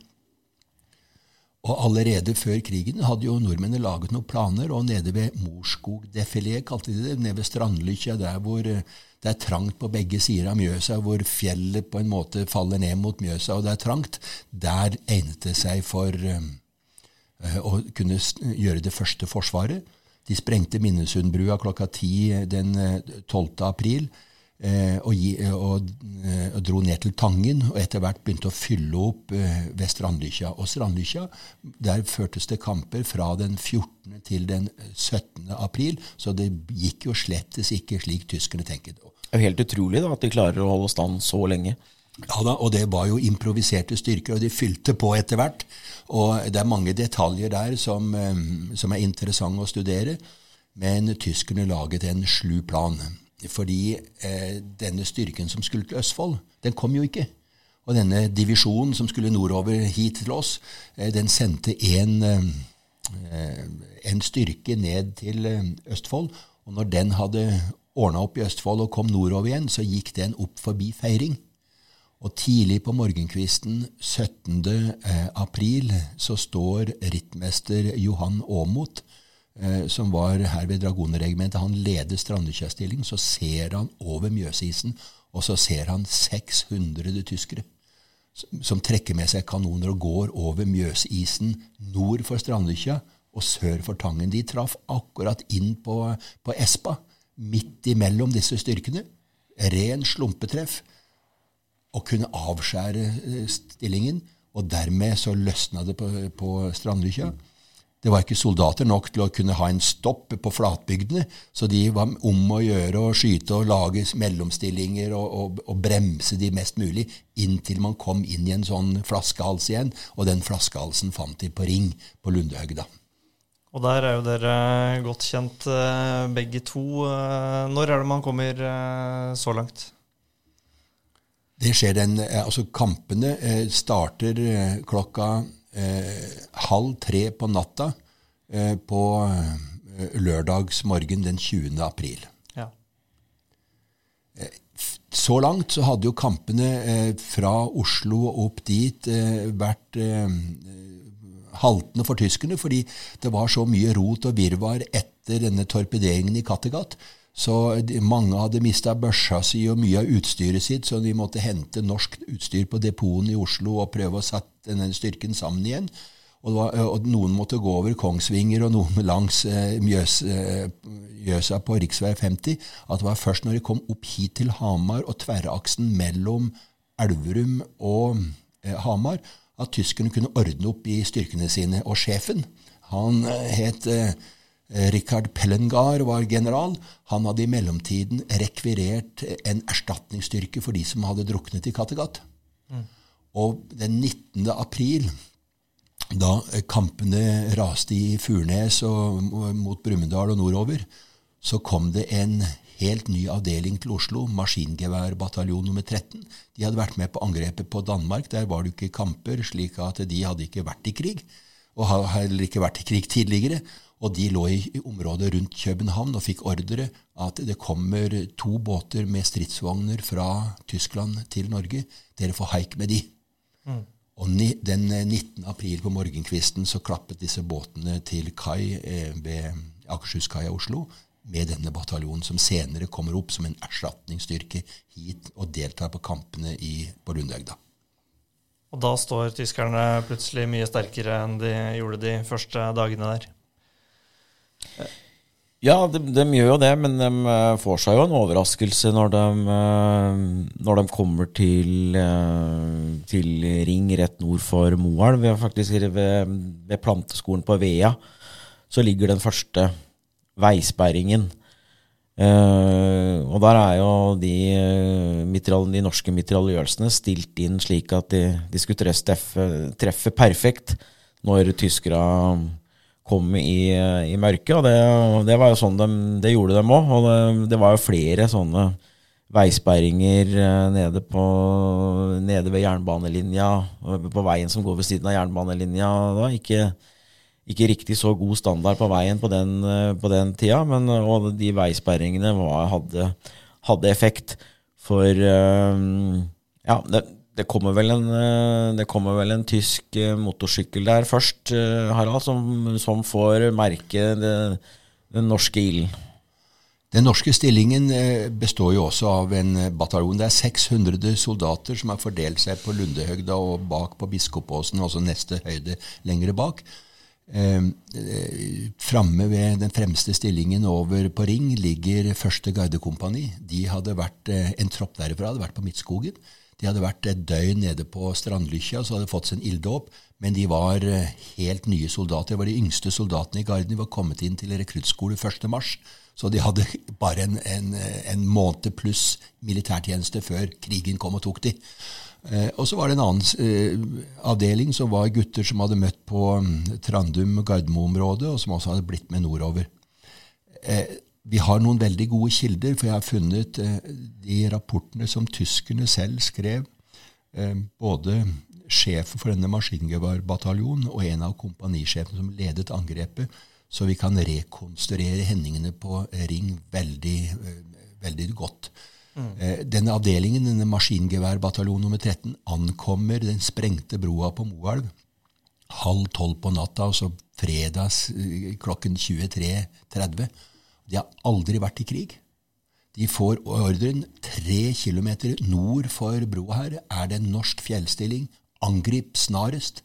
Og allerede før krigen hadde jo nordmennene laget noen planer, og nede ved Morskog-defilé, kalte de det, nede ved Strandlykkja, der hvor eh, det er trangt på begge sider av Mjøsa, hvor fjellet på en måte faller ned mot Mjøsa, og det er trangt, der egnet det seg for uh, å kunne gjøre det første forsvaret. De sprengte Minnesundbrua klokka ti den 12. april. Eh, og, eh, og, eh, og, dro ned til Tangen, og etter hvert begynte å fylle opp ved Strandlykkja. Og Strandlykkja, der førtes det kamper fra den 14. til den 17. april, så det gikk jo slettes ikke slik tyskerne tenkte. Det er jo helt utrolig da, at de klarer å holde stand så lenge. Ja da, og det var jo improviserte styrker, og de fylte på etter hvert. Og det er mange detaljer der som, som er interessante å studere, men tyskerne laget en slu plan. Fordi eh, denne styrken som skulle til Østfold, den kom jo ikke. Og denne divisjonen som skulle nordover hit til oss, eh, den sendte en, eh, en, styrke ned til eh, Østfold. Og når den hadde ordna opp i Østfold og kom nordover igjen, så gikk den opp forbi Feiring. Og tidlig på morgenkvisten 17. Eh, april så står rittmester Johan Aamodt som var her ved Dragonregimentet, han leder Strandekjær-stilling. Så ser han over Mjøsisen, og så ser han 600 tyskere som trekker med seg kanoner og går over Mjøsisen nord for Strandekja og sør for Tangen. De traff akkurat inn på, på Espa, midt imellom disse styrkene. Ren slumpetreff. Og kunne avskjære eh, stillingen. Og dermed så løsna det på, på Strandekja. Det var ikke soldater nok til å kunne ha en stopp på flatbygdene, så de var om å gjøre å skyte og lage mellomstillinger og, og, og, bremse de mest mulig, inntil man kom inn i en sånn flaskehals igjen, og den flaskehalsen fant de på Ring på Lundehøgda. Og der er jo dere godt kjent eh, begge to. Eh, når er det man kommer eh, så langt? Det skjer den, altså Kampene starter klokka eh, halv tre på natta eh, på eh, lørdagsmorgen den 20. april. Ja. Eh, så langt så hadde jo kampene eh, fra Oslo og opp dit vært haltende for tyskerne, fordi det var så mye rot og virvar etter denne torpederingen i Kattegat så mange hadde mista børsa si og mye av utstyret sitt, så de måtte hente norsk utstyr på depoten i Oslo og prøve å sette denne styrken sammen igjen. Og, var, og, noen måtte gå over Kongsvinger, og noen langs eh, Mjøs, eh, Mjøsa på rv. 50. At det var først når de kom opp hit til Hamar og tverraksen mellom Elverum og eh, Hamar, at tyskerne kunne ordne opp i styrkene sine. Og sjefen, han het eh, Richard Pellengar, var general. Han hadde i mellomtiden rekvirert en erstatningsstyrke for de som hadde druknet i Kattegat. Mm. Og den 19. april da kampene raste i Furnes og mot Brumunddal og nordover, så kom det en helt ny avdeling til Oslo, maskingeværbataljon nummer 13. De hadde vært med på angrepet på Danmark. Der var det ikke kamper, slik at de hadde ikke vært i krig. Og har heller ikke vært i krig tidligere. Og de lå i området rundt København og fikk ordre at det kommer to båter med stridsvogner fra Tyskland til Norge. Dere får haik med de. Mm. Og den 19. Eh, april på morgenkvisten så klappet disse båtene til kai eh, ved Akershuskai i Oslo med denne bataljonen, som senere kommer opp som en erstatningsstyrke hit og deltar på kampene i, på Lundøgda. Og da står tyskerne plutselig mye sterkere enn de gjorde de første dagene der? Ja, de, de, gjør jo det, men de eh, får seg jo en overraskelse når de, eh, når de kommer til, eh, til, Ring rett nord for Moelv. Ved, ved planteskolen på Vea så ligger den første veisperringen. og der er jo de, de norske mitraljørsene stilt inn slik at de, de skulle treffe, treffe perfekt når tyskerne kom i, i mørket. Og det, det, var jo sånn de, det gjorde dem òg. Og det, det, var jo flere sånne veisperringer eh, nede, på, nede ved jernbanelinja, på veien som går ved siden av jernbanelinja. Da. Ikke, ikke riktig så god standard på veien på den, eh, på den tida, men og de veisperringene var, hadde, hadde, effekt. For eh, ja, det, det kommer, en, eh, det kommer vel en tysk eh, motorsykkel der først, eh, Harald, som, som får merke det, den norske ilden. Den norske stillingen består jo også av en bataljon. Det er 600 soldater som har fordelt seg på Lundehøgda og bak på Biskopåsen, altså neste høyde lengre bak. Framme ved den fremste stillingen over på Ring ligger første gardekompani. De hadde vært, En tropp derifra hadde vært på Midtskogen. De hadde vært et døgn nede på Strandlykkja så hadde fått seg en ilddåp, men de var eh, helt nye soldater. De var de yngste soldatene i garden. De var kommet inn til rekruttskole 1.3, så de hadde bare en, en, en måned pluss militærtjeneste før krigen kom og tok de. Eh, og så var det en annen eh, avdeling som var gutter som hadde møtt på mm, Trandum- og Gardermoe-området, og som også hadde blitt med nordover. Eh, vi har noen veldig gode kilder, for jeg har funnet eh, de rapportene som tyskerne selv skrev. Eh, både sjefen for denne maskingeværbataljonen og en av kompanisjefene som ledet angrepet. Så vi kan rekonstruere hendingene på Ring veldig, eh, veldig godt. Mm. Denne avdelingen, denne maskingeværbataljon nummer 13, ankommer den sprengte broa på Moelv halv tolv på natta, altså fredags klokken 23.30. De har aldri vært i krig. De får ordren tre kilometer nord for broa her er det en norsk fjellstilling. Angrip snarest.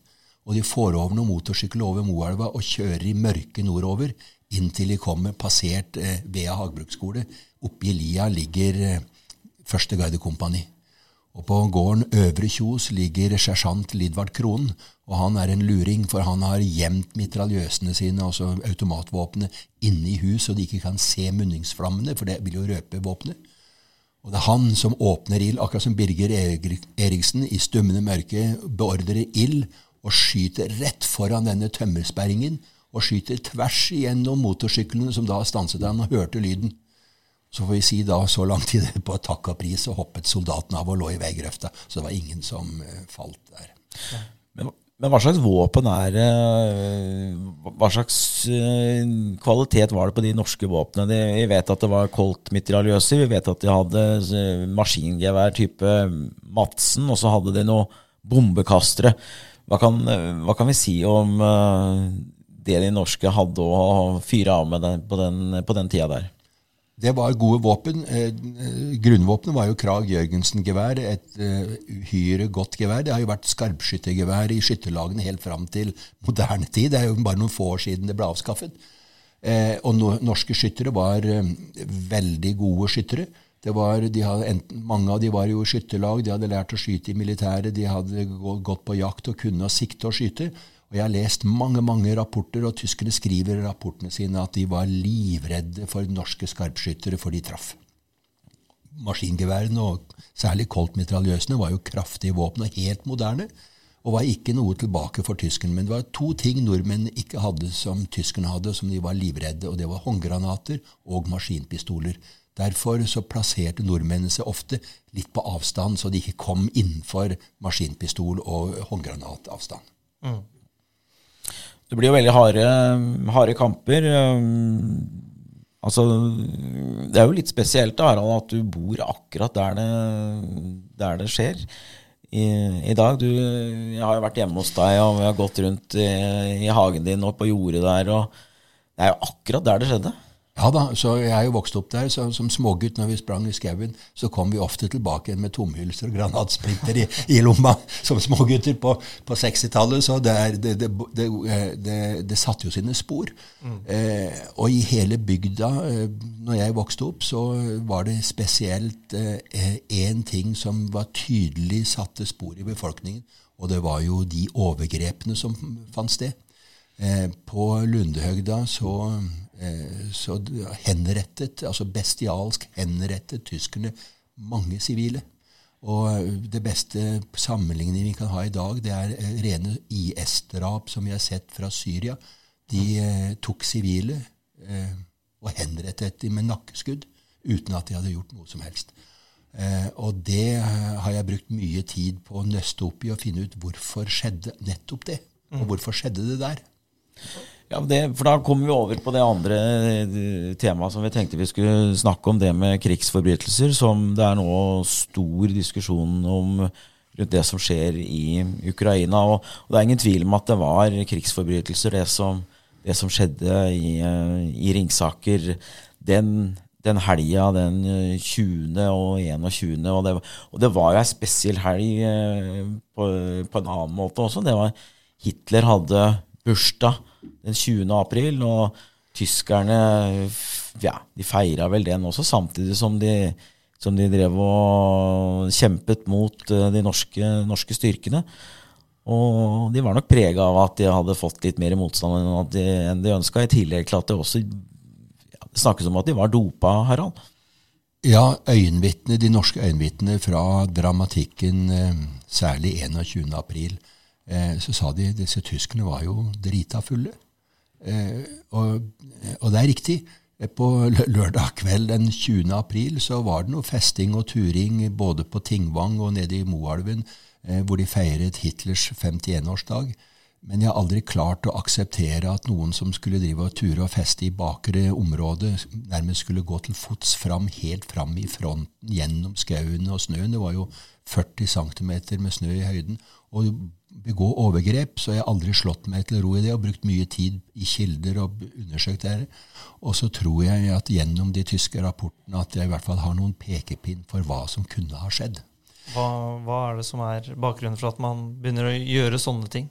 Og de får over noen motorsykler over Moelva og kjører i mørket nordover inntil de kommer passert eh, Vea hagbruksskole. Oppi lia ligger eh, første gardekompani. Og på gården Øvre Kjos ligger sersjant Lidvard Krohn, og han er en luring, for han har gjemt mitraljøsene sine, altså automatvåpenet, inne i hus, så de ikke kan se munningsflammene, for det vil jo røpe våpenet. Og det er han som åpner ild, akkurat som Birger Eriksen i stummende mørke beordrer ild og skyter rett foran denne tømmersperringen, og skyter tvers igjennom motorsyklene som da stanset han og hørte lyden. Så får vi si da så lang tid på takk og pris, så hoppet soldaten av og lå i veigrøfta. Så det var ingen som uh, falt der. Men, men, hva slags våpen er det? Hva slags uh, kvalitet var det på de norske våpnene? Vi vet at det var Colt-mitraljøser, vi vet at de hadde maskingevær type Madsen, og så hadde de noe bombekastere. Hva kan, hva kan vi si om det de norske hadde å fyre av med på, den, på den tida der? Det var gode våpen. Eh, grunnvåpenet var jo Krag Jørgensen-gevær. Et uh, uhyre godt gevær. Det har jo vært skarpskyttergevær i skytterlagene helt fram til moderne tid. Det er jo bare noen få år siden det ble avskaffet. Eh, og norske skyttere var eh, veldig gode skyttere. Var, enten, mange av de var jo skytterlag, de hadde lært å skyte i militæret, de hadde gått på jakt og kunne sikte og skyte. Og Jeg har lest mange mange rapporter, og tyskerne skriver i rapportene sine at de var livredde for norske skarpskyttere, for de traff. Maskingeværene, og særlig Colt-mitraljøsene, var jo kraftige våpen og helt moderne. Og var ikke noe tilbake for tyskerne. Men det var to ting nordmenn ikke hadde som tyskerne hadde, som de var livredde, og det var håndgranater og maskinpistoler. Derfor så plasserte nordmennene seg ofte litt på avstand, så de ikke kom innenfor maskinpistol- og håndgranatavstand. Mm. Det blir jo veldig harde, harde kamper. Altså, det er jo litt spesielt da, Harald, at du bor akkurat der det, der det skjer. I, I, dag du, Jeg har jo vært hjemme hos deg, og vi har gått rundt i, i hagen din og på jordet der. og Det er jo akkurat der det skjedde. Ja da, så jeg er jo vokst opp der. så Som smågutt når vi sprang i skauen, så kom vi ofte tilbake med tomhylser og granatsplinter i, i, lomma som smågutter på, på 60-tallet. Så det, er, det, det, det, satte jo sine spor. Mm. Eh, og i hele bygda, eh, når jeg vokste opp, så var det spesielt én eh, ting som var tydelig satte spor i befolkningen. Og det var jo de overgrepene som fant sted. Eh, på Lundehøgda så så henrettet, altså bestialsk henrettet tyskerne mange sivile. Og det beste sammenligningen vi kan ha i dag, det er eh, rene IS-drap som vi har sett fra Syria. De eh, tok sivile eh, og henrettet dem med nakkeskudd uten at de hadde gjort noe som helst. Eh, og det har jeg brukt mye tid på å nøste opp i og finne ut hvorfor skjedde nettopp det. Og mm. hvorfor skjedde det der. Ja, det, for Da kommer vi over på det andre eh, temaet som vi tenkte vi skulle snakke om, det med krigsforbrytelser, som det er nå stor diskusjon om rundt det som skjer i Ukraina. Og, og det er ingen tvil om at det var krigsforbrytelser, det som, det som skjedde i, eh, i Ringsaker den, den helga, den 20. og 21. Og det, og det var jo ei spesiell helg eh, på, på en annen måte også. Det var Hitler hadde bursdag den 20. april. Og tyskerne ja, de feira vel den også, samtidig som de, som de drev og kjempet mot eh, de norske, norske styrkene. Og de var nok prega av at de hadde fått litt mer motstand enn de, enn de ønska, i tillegg til at det også ja, snakkes om at de var dopa, Harald. Ja, øyenvitne, de norske øyenvitnene fra dramatikken, eh, særlig 21. april, eh, så sa de disse tyskerne var jo drita fulle. Eh, og, og, det er riktig. Eh, på lørdag kveld den 20. april så var det noe festing og turing både på Tingvang og nede i Moelven, hvor de feiret Hitlers 51-årsdag. Men jeg har aldri klart å akseptere at noen som skulle drive og ture og feste i bakre område, nærmest skulle gå til fots fram, helt fram i fronten, gjennom skauen og snøen. Det var jo 40 cm med snø i høyden. Og begå overgrep, så jeg har aldri slått meg til ro i det og brukt mye tid i kilder og undersøkt det. Og så tror jeg at gjennom de tyske rapportene at jeg i hvert fall har noen pekepinn for hva som kunne ha skjedd. Hva, hva, er det som er bakgrunnen for at man begynner å gjøre sånne ting?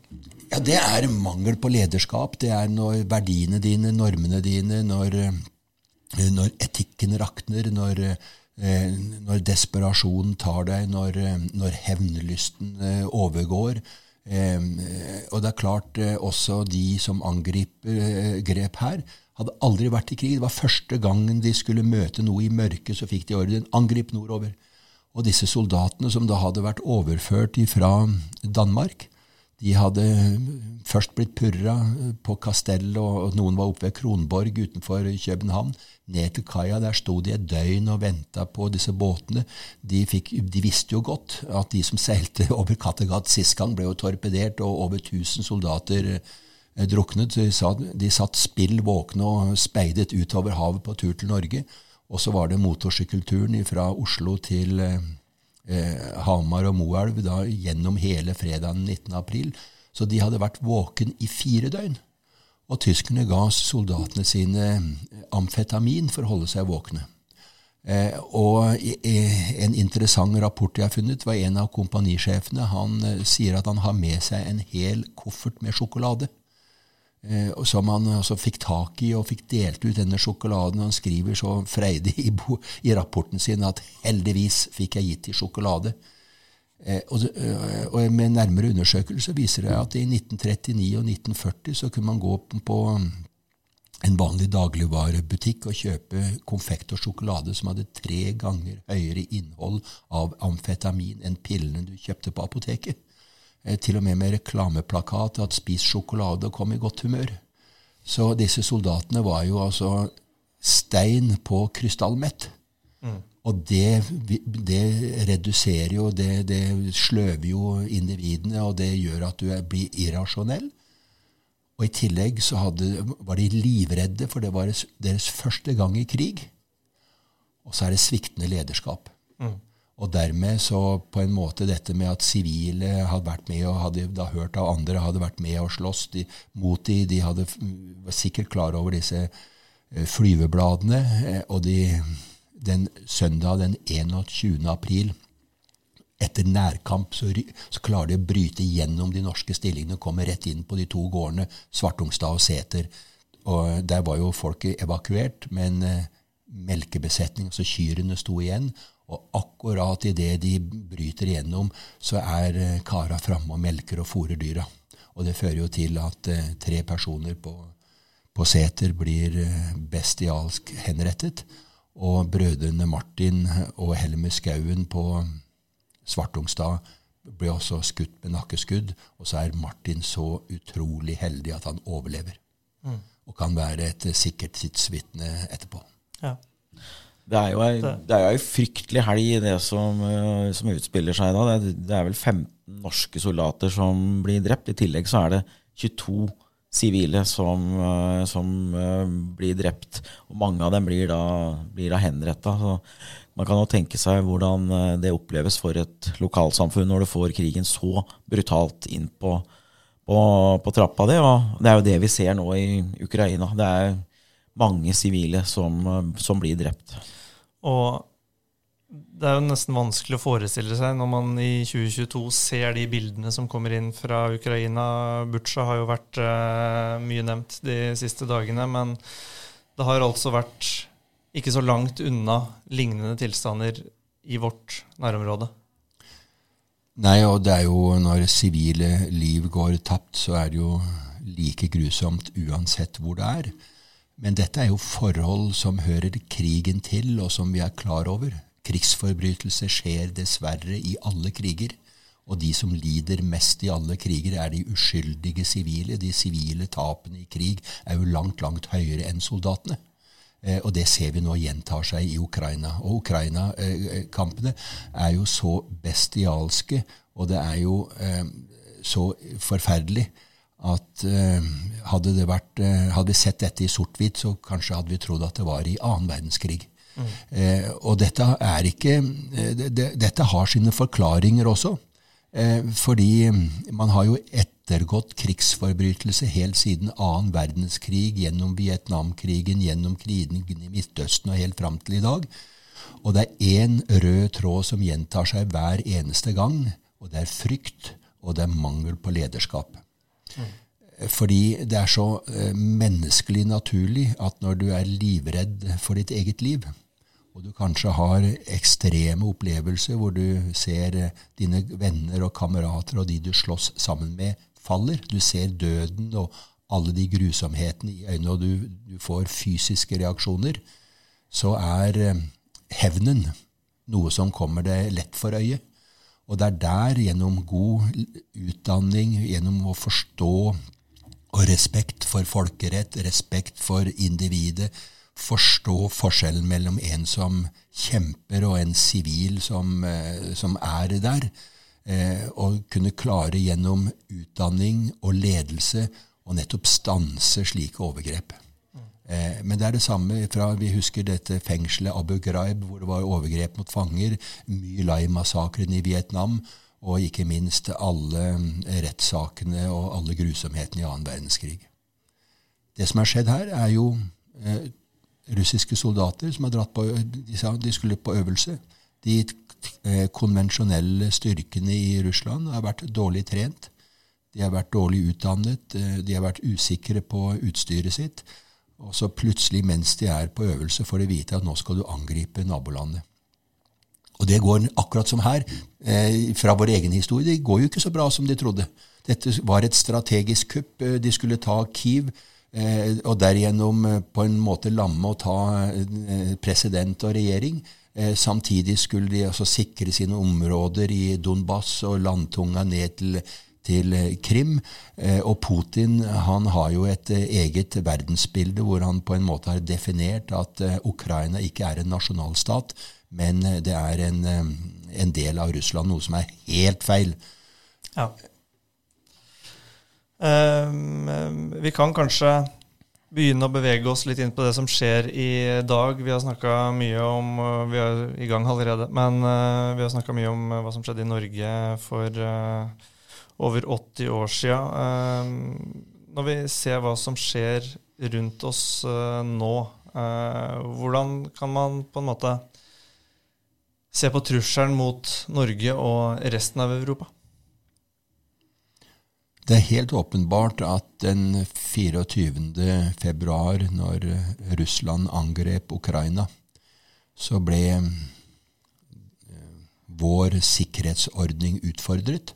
Ja, Det er mangel på lederskap. Det er når verdiene dine, normene dine, når, eh, når etikken rakner, når, eh, når desperasjonen tar deg, når, eh, når hevnlysten overgår. Eh, og det er klart eh, også de som angriper eh, grep her, hadde aldri vært i krig. Det var første gangen de skulle møte noe i mørket, så fikk de ordren angrip nordover. Og disse soldatene som da hadde vært overført fra Danmark, de hadde først blitt purra på Kastell, og noen var oppe ved Kronborg utenfor København. Ned til kaia. Der sto de et døgn og venta på disse båtene. De, fikk, de, visste jo godt at de som seilte over Kattegat sist gang, ble jo torpedert, og over 1000 soldater eh, druknet. Sa, de satt spill våkne og speidet utover havet på tur til Norge. Og så var det motorsykkelturen fra Oslo til eh, eh, Hamar og Moelv da, gjennom hele fredagen 19. april. Så de hadde vært våken i fire døgn. Og tyskerne ga soldatene sine amfetamin for å holde seg våkne. Eh, og en interessant rapport jeg har funnet, var en av kompanisjefene. Han eh, sier at han har med seg en hel koffert med sjokolade. Eh, som han altså fikk tak i og fikk delt ut denne sjokoladen. Han skriver så freidig i, i rapporten sin at 'heldigvis fikk jeg gitt i sjokolade'. Eh, og, eh, og, med nærmere undersøkelse viser det at i 1939 og 1940 så kunne man gå på en vanlig dagligvarebutikk og kjøpe konfekt og sjokolade som hadde tre ganger høyere innhold av amfetamin enn pillene du kjøpte på apoteket. Eh, til og med med reklameplakat at 'spis sjokolade og kom i godt humør'. Så disse soldatene var jo altså stein på krystallmett. Mm. Og det, det, reduserer jo, det, det, sløver jo individene, og det gjør at du blir irrasjonell. Og i tillegg så hadde, var de livredde, for det var deres, deres, første gang i krig. Og så er det sviktende lederskap. Og dermed så på en måte dette med at sivile hadde vært med og hadde da hørt av andre, hadde vært med og slåss de, mot de, de hadde, var sikkert klar over disse eh, flyvebladene. Eh, og de den søndag den 21. april, etter nærkamp, så, så, klarer de å bryte gjennom de norske stillingene og komme rett inn på de to gårdene, Svartungstad og Sæter. Og der var jo folket evakuert, men eh, melkebesetning, altså kyrne, sto igjen. Og akkurat idet de bryter igjennom, så er eh, kara framme og melker og fôrer dyra. Og det fører jo til at eh, tre personer på, på seter blir eh, bestialsk henrettet. Og brødrene Martin og Helmer Skauen på Svartungstad ble også skutt med nakkeskudd. Og så er Martin så utrolig heldig at han overlever. Mm. Og kan være et sikkert tidsvitne etterpå. Ja. Det er jo ei, det er jo ei fryktelig helg, det som, eh, som utspiller seg da. Det, det, er vel 15 norske soldater som blir drept. I tillegg så er det 22 sivile som, eh, som, eh, blir drept. Og mange av dem blir da, blir da henretta. Man kan jo tenke seg hvordan det oppleves for et lokalsamfunn når du får krigen så brutalt inn på, på, på trappa di. Og det er jo det vi ser nå i Ukraina. Det er mange sivile som, som blir drept. Og det er jo nesten vanskelig å forestille seg når man i 2022 ser de bildene som kommer inn fra Ukraina. Butsja har jo vært uh, mye nevnt de siste dagene, men det har altså vært ikke så langt unna lignende tilstander i vårt nærområde. Nei, og det er jo når sivile liv går tapt, så er det jo like grusomt uansett hvor det er. Men dette er jo forhold som hører krigen til, og som vi er klar over. Krigsforbrytelser skjer dessverre i alle kriger. Og de som lider mest i alle kriger, er de uskyldige sivile. De sivile tapene i krig er jo langt, langt høyere enn soldatene. Eh, og det ser vi nå gjentar seg i Ukraina. Og Ukraina-kampene er jo så bestialske, og det er jo eh, så forferdelig at eh, hadde, det vært, eh, hadde vi sett dette i sort-hvitt, så kanskje hadde vi trodd at det var i annen verdenskrig. Eh, og dette er ikke eh, det, Dette har sine forklaringer også. Eh, fordi man har jo ettergått krigsforbrytelse helt siden annen verdenskrig, gjennom Vietnamkrigen, gjennom krigen i Midtøsten og helt fram til i dag. Og det er én rød tråd som gjentar seg hver eneste gang, og det er frykt, og det er mangel på lederskap. Fordi det er så menneskelig naturlig at når du er livredd for ditt eget liv, og du kanskje har ekstreme opplevelser hvor du ser eh, dine venner og kamerater og de du slåss sammen med, faller. Du ser døden og alle de grusomhetene i øynene, og du, du får fysiske reaksjoner. Så er eh, hevnen noe som kommer deg lett for øyet. Og det er der, gjennom god utdanning, gjennom å forstå og respekt for folkerett, respekt for individet, forstå forskjellen mellom en som kjemper, og en sivil som, eh, som, er der. Eh, og kunne klare gjennom utdanning og ledelse å nettopp stanse slike overgrep. Eh, men det er det samme fra Vi husker dette fengselet Abu Ghraib, hvor det var overgrep mot fanger. My Lai-massakren i Vietnam. Og ikke minst alle rettssakene og alle grusomhetene i annen verdenskrig. det som har skjedd her, er jo eh, russiske soldater som har dratt på De sa de skulle på øvelse. De eh, konvensjonelle styrkene i Russland har vært dårlig trent. De har vært dårlig utdannet. Eh, de har vært usikre på utstyret sitt. Og så plutselig, mens de er på øvelse, får de vite at nå skal du angripe nabolandet. Og det går akkurat som her, eh, fra vår egen historie. Det går jo ikke så bra som de trodde. Dette var et strategisk kupp. Eh, de skulle ta Kiev. Eh, og derigjennom eh, på en måte lamme og ta eh, president og regjering. Eh, samtidig skulle de altså sikre sine områder i Donbass og landtunga ned til til eh, Krim. Eh, og Putin han har jo et eh, eget verdensbilde hvor han på en måte har definert at Ukraina ikke er en nasjonalstat, men det er en, en del av Russland, noe som er helt feil. Ja. Um, vi kan kanskje begynne å bevege oss litt inn på det som skjer i dag. Vi har snakka mye om Vi er i gang allerede, men vi har snakka mye om hva som skjedde i Norge for uh, over 80 år sia. Eh, når vi ser hva som skjer rundt oss eh, nå, eh, hvordan kan man på en måte se på trusselen mot Norge og resten av Europa? Det er helt åpenbart at den 24. februar, når Russland angrep Ukraina, så ble vår sikkerhetsordning utfordret.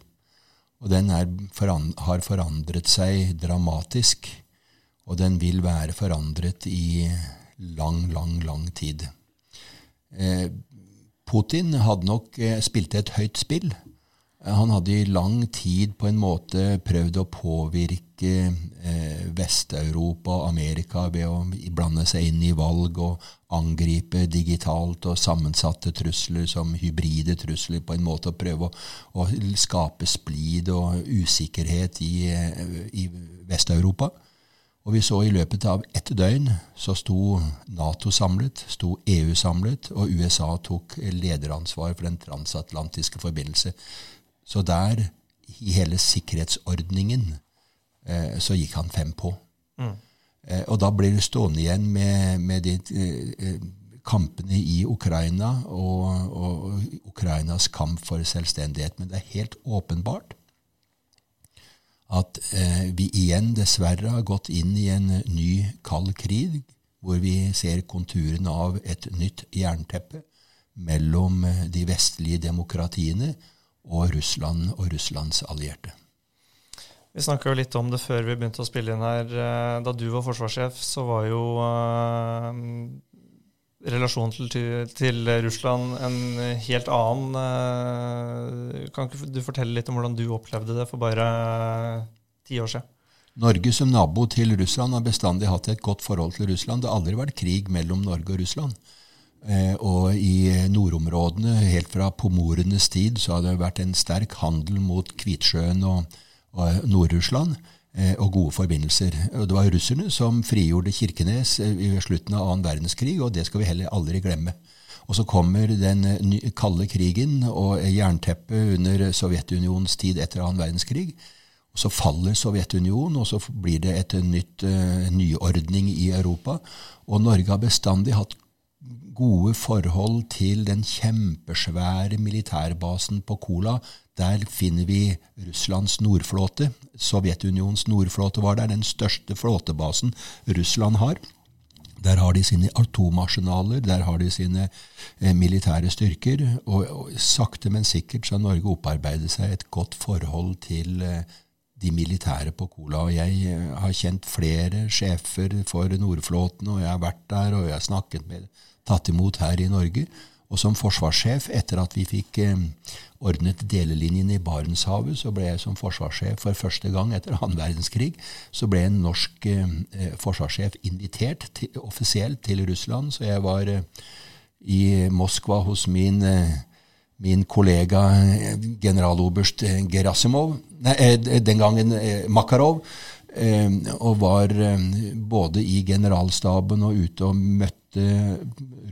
Og den er, har forandret seg dramatisk. Og den vil være forandret i lang, lang, lang tid. Eh, Putin hadde nok eh, spilt et høyt spill. Han hadde i lang tid på en måte prøvd å påvirke eh, Vest-Europa og Amerika ved å blande seg inn i valg og angripe digitalt og sammensatte trusler som hybride trusler, på en måte å prøve å, å skape splid og usikkerhet i, eh, i Vest-Europa. Og vi så i løpet av ett døgn så sto Nato samlet, sto EU samlet, og USA tok lederansvar for den transatlantiske forbindelse. Så der, i hele sikkerhetsordningen, eh, så gikk han fem på. Mm. Eh, og da blir du stående igjen med, med de eh, kampene i Ukraina og, og, Ukrainas kamp for selvstendighet. Men det er helt åpenbart at eh, vi igjen dessverre har gått inn i en ny kald krig, hvor vi ser konturene av et nytt jernteppe mellom de vestlige demokratiene og Russland og Russlands allierte. Vi snakka litt om det før vi begynte å spille inn her. Eh, da du var forsvarssjef, så var jo uh, relasjonen til, til, Russland en helt annen. Uh, kan ikke du fortelle litt om hvordan du opplevde det for bare ti år siden? Norge som nabo til Russland har bestandig hatt et godt forhold til Russland. Det har aldri vært krig mellom Norge og Russland. Eh, og i nordområdene, helt fra pomorenes tid, så har det vært en sterk handel mot Kvitsjøen og, og Nord-Russland. Eh, og gode forbindelser. Og Det var russerne som frigjorde Kirkenes eh, i slutten av annen verdenskrig, og det skal vi heller aldri glemme. Og så kommer den kalde krigen og jernteppet under Sovjetunionens tid etter annen verdenskrig. Og Så faller Sovjetunionen, og så blir det et nytt uh, nyordning i Europa. Og Norge har bestandig hatt gode forhold til den kjempesvære militærbasen på Kola. Der finner vi Russlands nordflåte. Sovjetunionens nordflåte var der, den største flåtebasen Russland har. Der har de sine atomarsenaler, der har de sine eh, militære styrker. Og, og, sakte, men sikkert så har Norge opparbeidet seg et godt forhold til eh, de militære på Kola. Og jeg eh, har kjent flere sjefer for Nordflåten, og jeg har vært der og jeg har snakket med tatt imot her i Norge. Og som forsvarssjef, etter at vi fikk eh, ordnet delelinjene i Barentshavet, så ble jeg som forsvarssjef for første gang etter annen verdenskrig, så ble en norsk eh, eh forsvarssjef invitert til, offisielt til Russland. Så jeg var i Moskva hos min, min kollega generaloberst Gerasimov, nei, den gangen Makarov. og var både i generalstaben og ute og møtte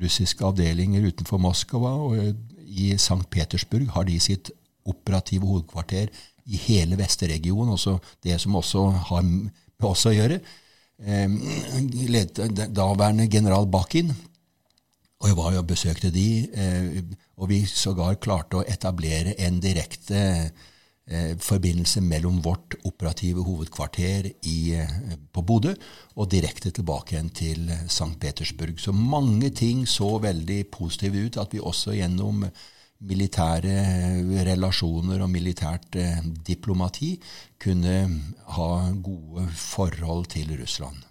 russiske avdelinger utenfor Moskva. Og i St. Petersburg har de sitt operative hovedkvarter i hele Vesteregionen, også det som også har med oss å gjøre. eh, daværende general Bakin. Og jeg var jo og besøkte de, eh, og vi sågar klarte å etablere en direkte forbindelse mellom vårt operative hovedkvarter i, eh, på Bodø og direkte tilbake igjen til St. Petersburg. Så mange ting så veldig positive ut at vi også gjennom militære relasjoner og militært eh, diplomati kunne ha gode forhold til Russland.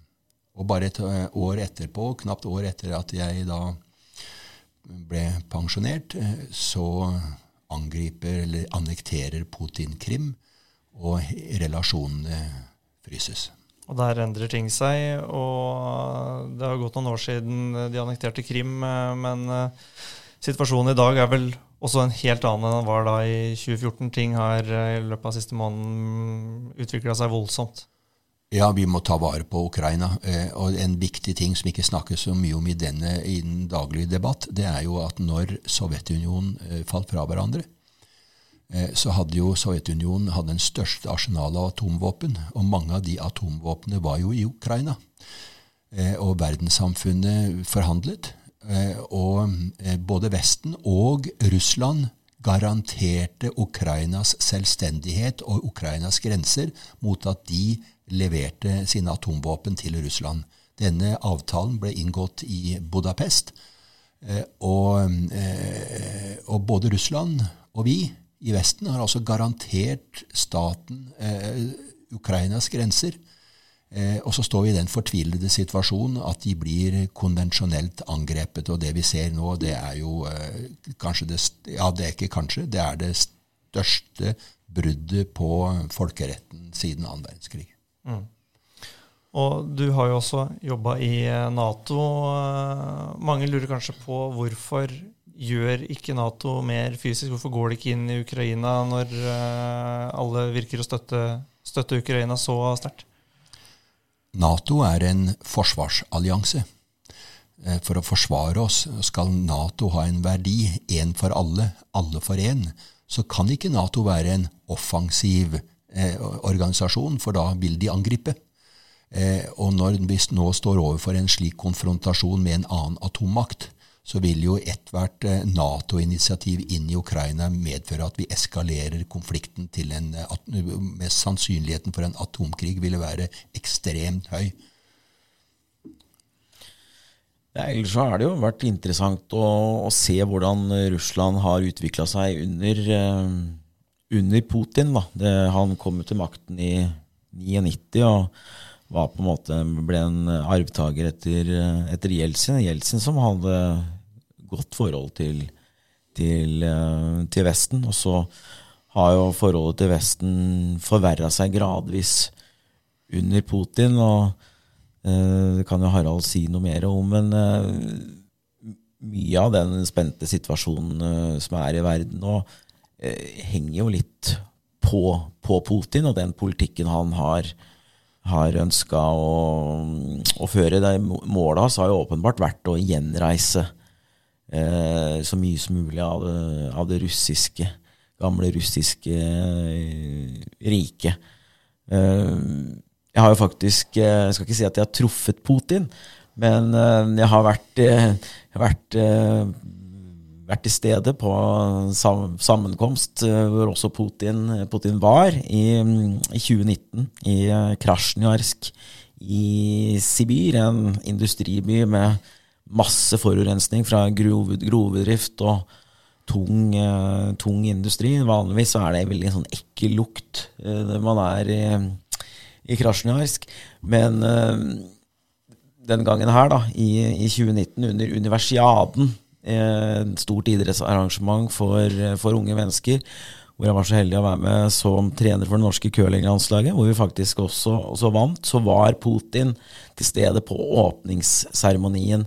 Og bare et eh, år etterpå, knapt år etter at jeg da ble pensjonert, eh, så angriper eller annekterer Putin Krim, og relasjonene fryses. Og der endrer ting seg, og det har gått noen år siden de annekterte Krim, men situasjonen i dag er vel også en helt annen enn den var da i 2014. Ting har eh, i løpet av siste måneden utvikla seg voldsomt. Ja, vi må ta vare på Ukraina. Eh, og en viktig ting som ikke snakkes så mye om i, denne, i den daglige debatt, det er jo at når Sovjetunionen eh, falt fra hverandre, så hadde jo Sovjetunionen hadde den største arsenalet av atomvåpen. Og mange av de atomvåpnene var jo i Ukraina. Og verdenssamfunnet forhandlet. Eh, og eh, både Vesten og Russland garanterte Ukrainas selvstendighet og Ukrainas grenser mot at de leverte sine atomvåpen til Russland. Denne avtalen ble inngått i Budapest. Eh, og, og både Russland og vi i Vesten har altså garantert staten Ukrainas grenser. Eh, og så står vi i den fortvilede situasjonen at de blir konvensjonelt angrepet. Og det vi ser nå, det er jo eh, kanskje det Ja, det er ikke kanskje. Det er det største bruddet på folkeretten siden annen verdenskrig. Mm. Og du har jo også jobba i eh, Nato. Eh, mange lurer kanskje på hvorfor gjør ikke Nato mer fysisk? Hvorfor går de ikke inn i Ukraina når eh, alle virker å støtte, støtte Ukraina så sterkt? Nato er en forsvarsallianse. For å forsvare oss skal Nato ha en verdi, én for alle, alle for én. Så kan ikke Nato være en offensiv eh, organisasjon, for da vil de angripe. Eh, og når vi nå står overfor en slik konfrontasjon med en annen atommakt, så vil jo ethvert eh, Nato-initiativ inn i Ukraina medføre at vi eskalerer konflikten til en eh, Med sannsynligheten for en atomkrig ville være ekstremt høy. Ja, ellers har det jo vært interessant å, å se hvordan Russland har utvikla seg under, uh, under Putin. Da. Det, han kom til makten i 99 og var på en måte, ble en arvtaker etter, etter Jeltsin. Jeltsin som hadde godt forhold til, til, eh, til Vesten. Og så har jo forholdet til Vesten forverra seg gradvis under Putin. og eh, Det kan jo Harald si noe mer om, men eh, mye av den spente situasjonen som er i verden nå, henger jo litt på, på Putin og den politikken han har har ønska å, å, føre. Det målet hans har jo åpenbart vært å gjenreise eh, så mye som mulig av det, av det russiske, gamle russiske eh, riket. Eh, jeg har jo faktisk eh, Jeg skal ikke si at jeg har truffet Putin, men eh, jeg har vært, vært vært til stede på sammenkomst eh, hvor også Putin, Putin var, i, i, 2019, i eh, Krasjnjarsk i Sibir, en industriby med masse forurensning fra grovedrift og tung, eh, tung, industri. Vanligvis er det veldig sånn ekkel lukt når man er i, i Krasjnjarsk. Men den gangen her, da, i, i 2019, under universiaden stort idrettsarrangement for, for, unge mennesker. Hvor jeg var så heldig å være med som trener for det norske curlinglandslaget. Hvor vi faktisk også, også, vant. Så var Putin til stede på åpningsseremonien.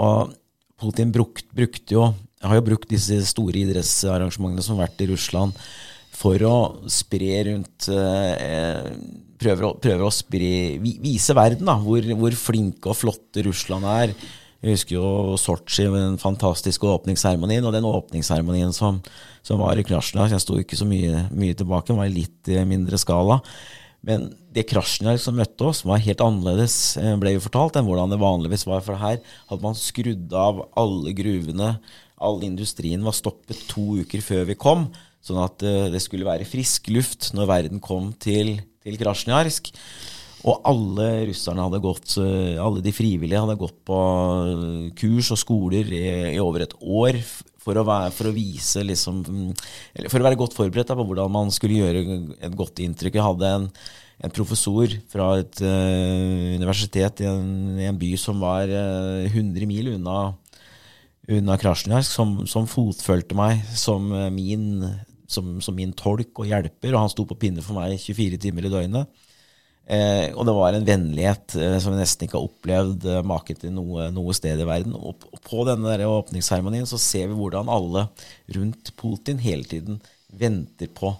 Og Putin brukt, brukte jo har jo brukt disse store idrettsarrangementene som har vært i Russland, for å spre rundt eh, prøver, å, prøver å spre, vise verden da, hvor, hvor flinke og flotte Russland er jeg husker jo Sotsji, den fantastiske åpningsseremonien. Og den åpningsseremonien som, som, var i Krasjna, jeg sto ikke så mye, mye tilbake, den var i litt mindre skala. Men det Krasjniar som møtte oss, var helt annerledes, eh, ble vi fortalt, enn hvordan det vanligvis var. For her hadde man skrudd av alle gruvene. All industrien var stoppet to uker før vi kom, sånn at eh, det skulle være frisk luft når verden kom til, til Krasjniarsk. Og alle russerne hadde gått, eh, alle de frivillige hadde gått på kurs og skoler i, i over et år for å, være, for å vise liksom, For å være godt forberedt på hvordan man skulle gjøre et godt inntrykk. Jeg hadde en, en professor fra et uh, universitet i en, i en, by som var uh, 100 mil unna, unna Krasjnjarsk, som, som fotfølte meg som min, som, som min tolk og hjelper. Og han sto på pinne for meg 24 timer i døgnet. Eh, og det var en vennlighet eh, som vi nesten ikke har opplevd eh, maken til noe, noe, sted i verden. Og på denne der åpningsseremonien så ser vi hvordan alle rundt Putin hele tiden venter på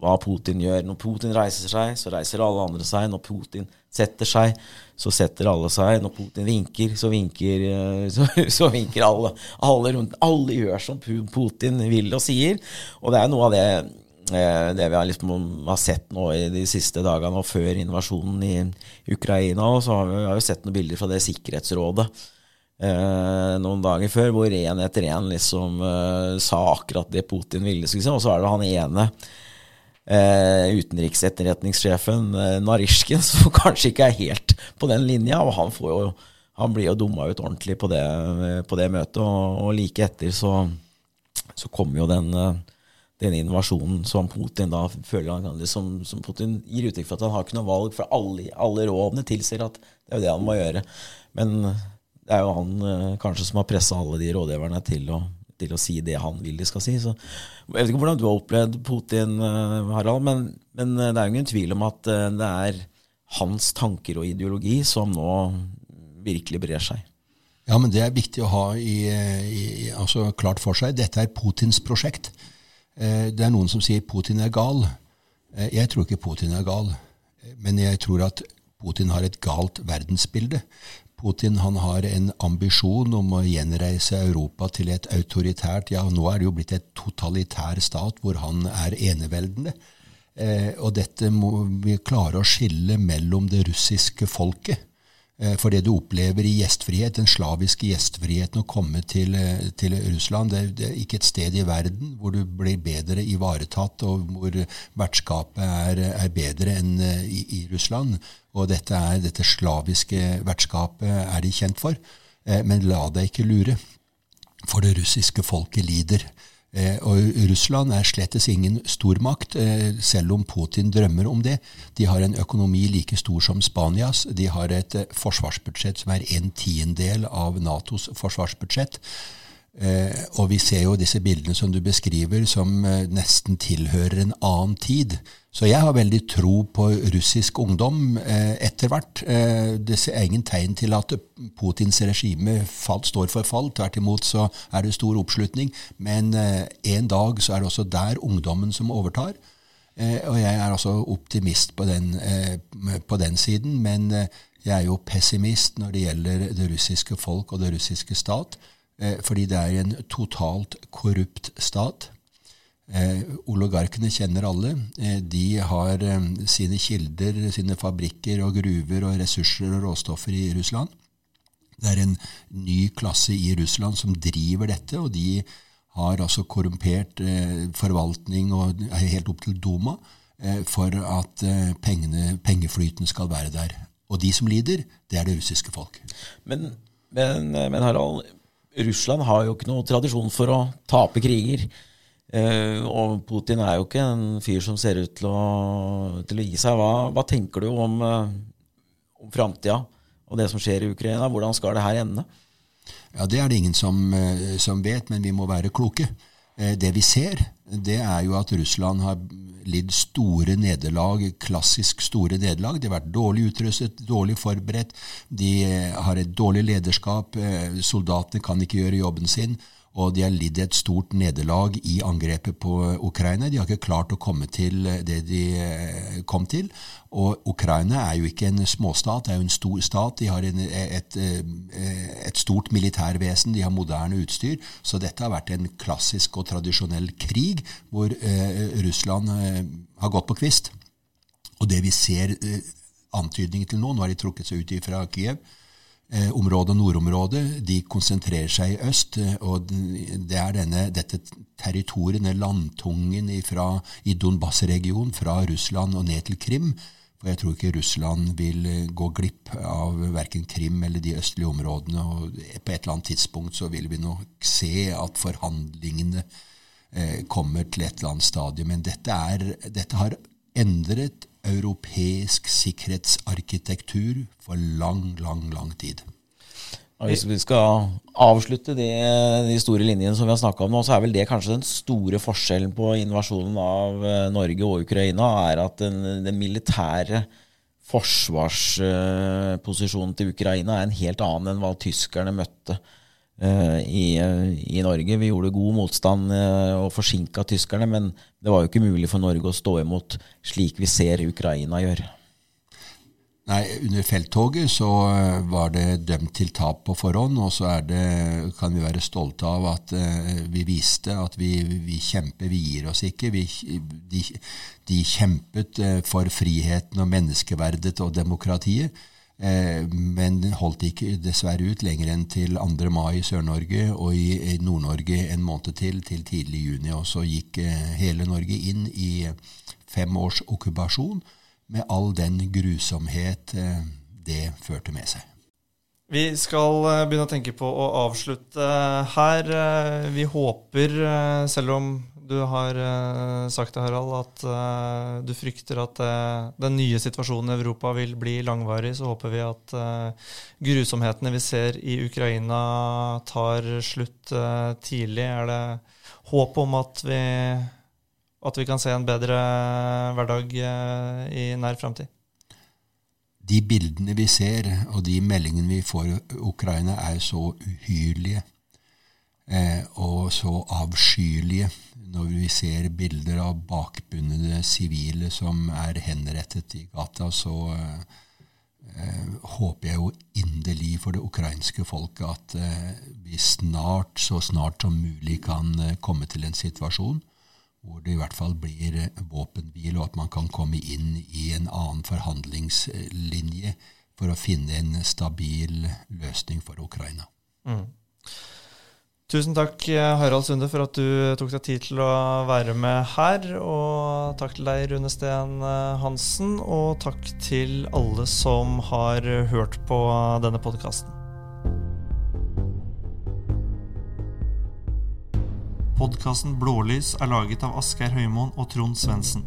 hva Putin gjør. Når Putin reiser seg, så reiser alle andre seg. Når Putin setter seg, så setter alle seg. Når Putin vinker, så vinker, eh, så, så vinker alle. Alle rundt. Alle gjør som Putin vil og sier. Og det er noe av det det vi har, liksom, har, sett nå i de siste dagene og før invasjonen i Ukraina. Så har vi, har jo sett noen bilder fra det Sikkerhetsrådet eh, noen dager før, hvor én etter én liksom eh, sa akkurat det Putin ville. Og så er det han ene eh, utenriksetterretningssjefen eh, Narishkin som kanskje ikke er helt på den linja. Og han, jo, han blir jo dumma ut ordentlig på det, på det møtet. Og, og, like etter så, så kommer jo den eh, den invasjonen som Putin da føler han kan som, som Putin gir uttrykk for at han har ikke noe valg, for alle, alle rådene tilsier at det er jo det han må gjøre. Men det er jo han eh, kanskje som har pressa alle de rådgiverne til å, til å, si det han vil de skal si. Så, jeg vet ikke hvordan du har opplevd Putin, eh, Harald, men, men det er jo ingen tvil om at eh, det er hans tanker og ideologi som nå virkelig brer seg. Ja, men det er viktig å ha i, i, altså klart for seg. Dette er Putins prosjekt. Eh, det er noen som sier Putin er gal. Eh, jeg tror ikke Putin er gal, men jeg tror at Putin har et galt verdensbilde. Putin han har en ambisjon om å gjenreise Europa til et autoritært Ja, nå er det jo blitt et totalitær stat hvor han er eneveldende. Eh, og dette må vi klare å skille mellom det russiske folket Eh, for det du opplever i gjestfrihet, den slaviske gjestfriheten å komme til, eh, til Russland det, det, er ikke et sted i verden hvor du blir bedre ivaretatt, og hvor vertskapet er, er bedre enn eh, i, i, Russland. Og dette, er, dette slaviske vertskapet er de kjent for. Men la deg ikke lure, for det russiske folket lider. Eh, og Russland er slettes ingen stormakt, eh, selv om Putin drømmer om det. De har en økonomi like stor som Spanias. De har et eh, forsvarsbudsjett som er en tiendedel av Natos forsvarsbudsjett. Og vi ser jo disse bildene som du beskriver, som nesten tilhører en annen tid. Så jeg har veldig tro på russisk ungdom eh, etter hvert. Eh, det er ingen tegn til at Putins regime fall, står for fall. Tvert imot så er det stor oppslutning. Men eh, en dag så er det også der ungdommen som overtar. Eh, og jeg er altså optimist på den, eh, på den siden. Men eh, jeg er jo pessimist når det gjelder det russiske folk og det russiske stat. Fordi det er en totalt korrupt stat. Eh, oligarkene kjenner alle. Eh, de har eh, sine kilder, sine fabrikker og gruver og ressurser og råstoffer i Russland. Det er en ny klasse i Russland som driver dette, og de har altså korrumpert eh, forvaltning og helt opp til Duma eh, for at eh, pengene, pengeflyten skal være der. Og de som lider, det er det russiske folk. Men, men, men Harald, Russland har jo ikke noe tradisjon for å tape kriger. Uh, og Putin er jo ikke en fyr som ser ut til å, til å gi seg. Hva, hva, tenker du om, uh, om framtida og det som skjer i Ukraina? Hvordan skal det her ende? Ja, Det er det ingen som, uh, som vet, men vi må være kloke. Det vi ser, det er jo at Russland har lidd store nederlag, klassisk store nederlag. De har vært dårlig utrustet, dårlig forberedt. De har et dårlig lederskap. Soldatene kan ikke gjøre jobben sin og de har lidd et stort nederlag i angrepet på Ukraina. De har ikke klart å komme til det de eh, kom til. Og Ukraina er jo ikke en småstat, det er jo en stor stat. De har en, et, eh, et, stort militærvesen, de har moderne utstyr. Så dette har vært en klassisk og tradisjonell krig hvor eh, Russland eh, har gått på kvist. Og det vi ser eh, antydninger til nå, nå har de trukket seg ut fra Kiev, eh, området og nordområdet, de konsentrerer seg i øst. eh, og Det er denne, dette territoriet, denne landtungen ifra, i Donbas-regionen, fra Russland og ned til Krim. For jeg tror ikke Russland vil eh, gå glipp av verken Krim eller de østlige områdene. og På et eller annet tidspunkt så vil vi nok se at forhandlingene eh, kommer til et eller annet stadium. Men dette, er, dette har endret europeisk sikkerhetsarkitektur for lang, lang, lang tid. Hvis vi skal avslutte de, de store linjene som vi har snakka om nå, så er vel det kanskje den store forskjellen på invasjonen av eh, Norge og Ukraina, er at den, den militære forsvarsposisjonen til Ukraina er en helt annen enn hva tyskerne møtte i, i Norge. Vi gjorde god motstand eh, og forsinka tyskerne, men det var jo ikke mulig for Norge å stå imot slik vi ser Ukraina gjør. Nei, Under felttoget så eh, var det dømt til tap på forhånd, og så det, kan vi være stolte av at vi viste at vi, vi, kjemper, vi gir oss ikke. Vi, de, de, kjempet for friheten og menneskeverdet og demokratiet, men holdt ikke dessverre ut lenger enn til 2. mai i Sør-Norge og i, Nord-Norge en måned til, til tidlig juni. Og så gikk hele Norge inn i fem års okkupasjon med all den grusomhet det førte med seg. Vi skal begynne å tenke på å avslutte her. Vi håper, selv om du har sagt det, Harald, at du frykter at den nye situasjonen i Europa vil bli langvarig, så håper vi at grusomhetene vi ser i Ukraina, tar slutt tidlig. Er det håp om at vi at vi kan se en bedre hverdag i nær framtid? De bildene vi ser, og de meldingene vi får i Ukraina, er så uhyrlige eh, og så avskyelige. Når vi ser bilder av bakbundne sivile som er henrettet i gata, så eh, håper jeg jo inderlig for det ukrainske folket at eh, vi snart, så snart som mulig, kan komme til en situasjon hvor det i hvert fall blir våpenhvile, og at man kan komme inn i en annen forhandlingslinje for å finne en stabil løsning for Ukraina. Mm. Tusen takk, eh, Harald Sunde, for at du eh, tok deg tid til å være med her. Og takk til deg, Rune Steen eh, Hansen. Og takk til alle som har hørt på denne podkasten. Podkasten Blålys er laget av Asgeir Høymoen og Trond Svendsen.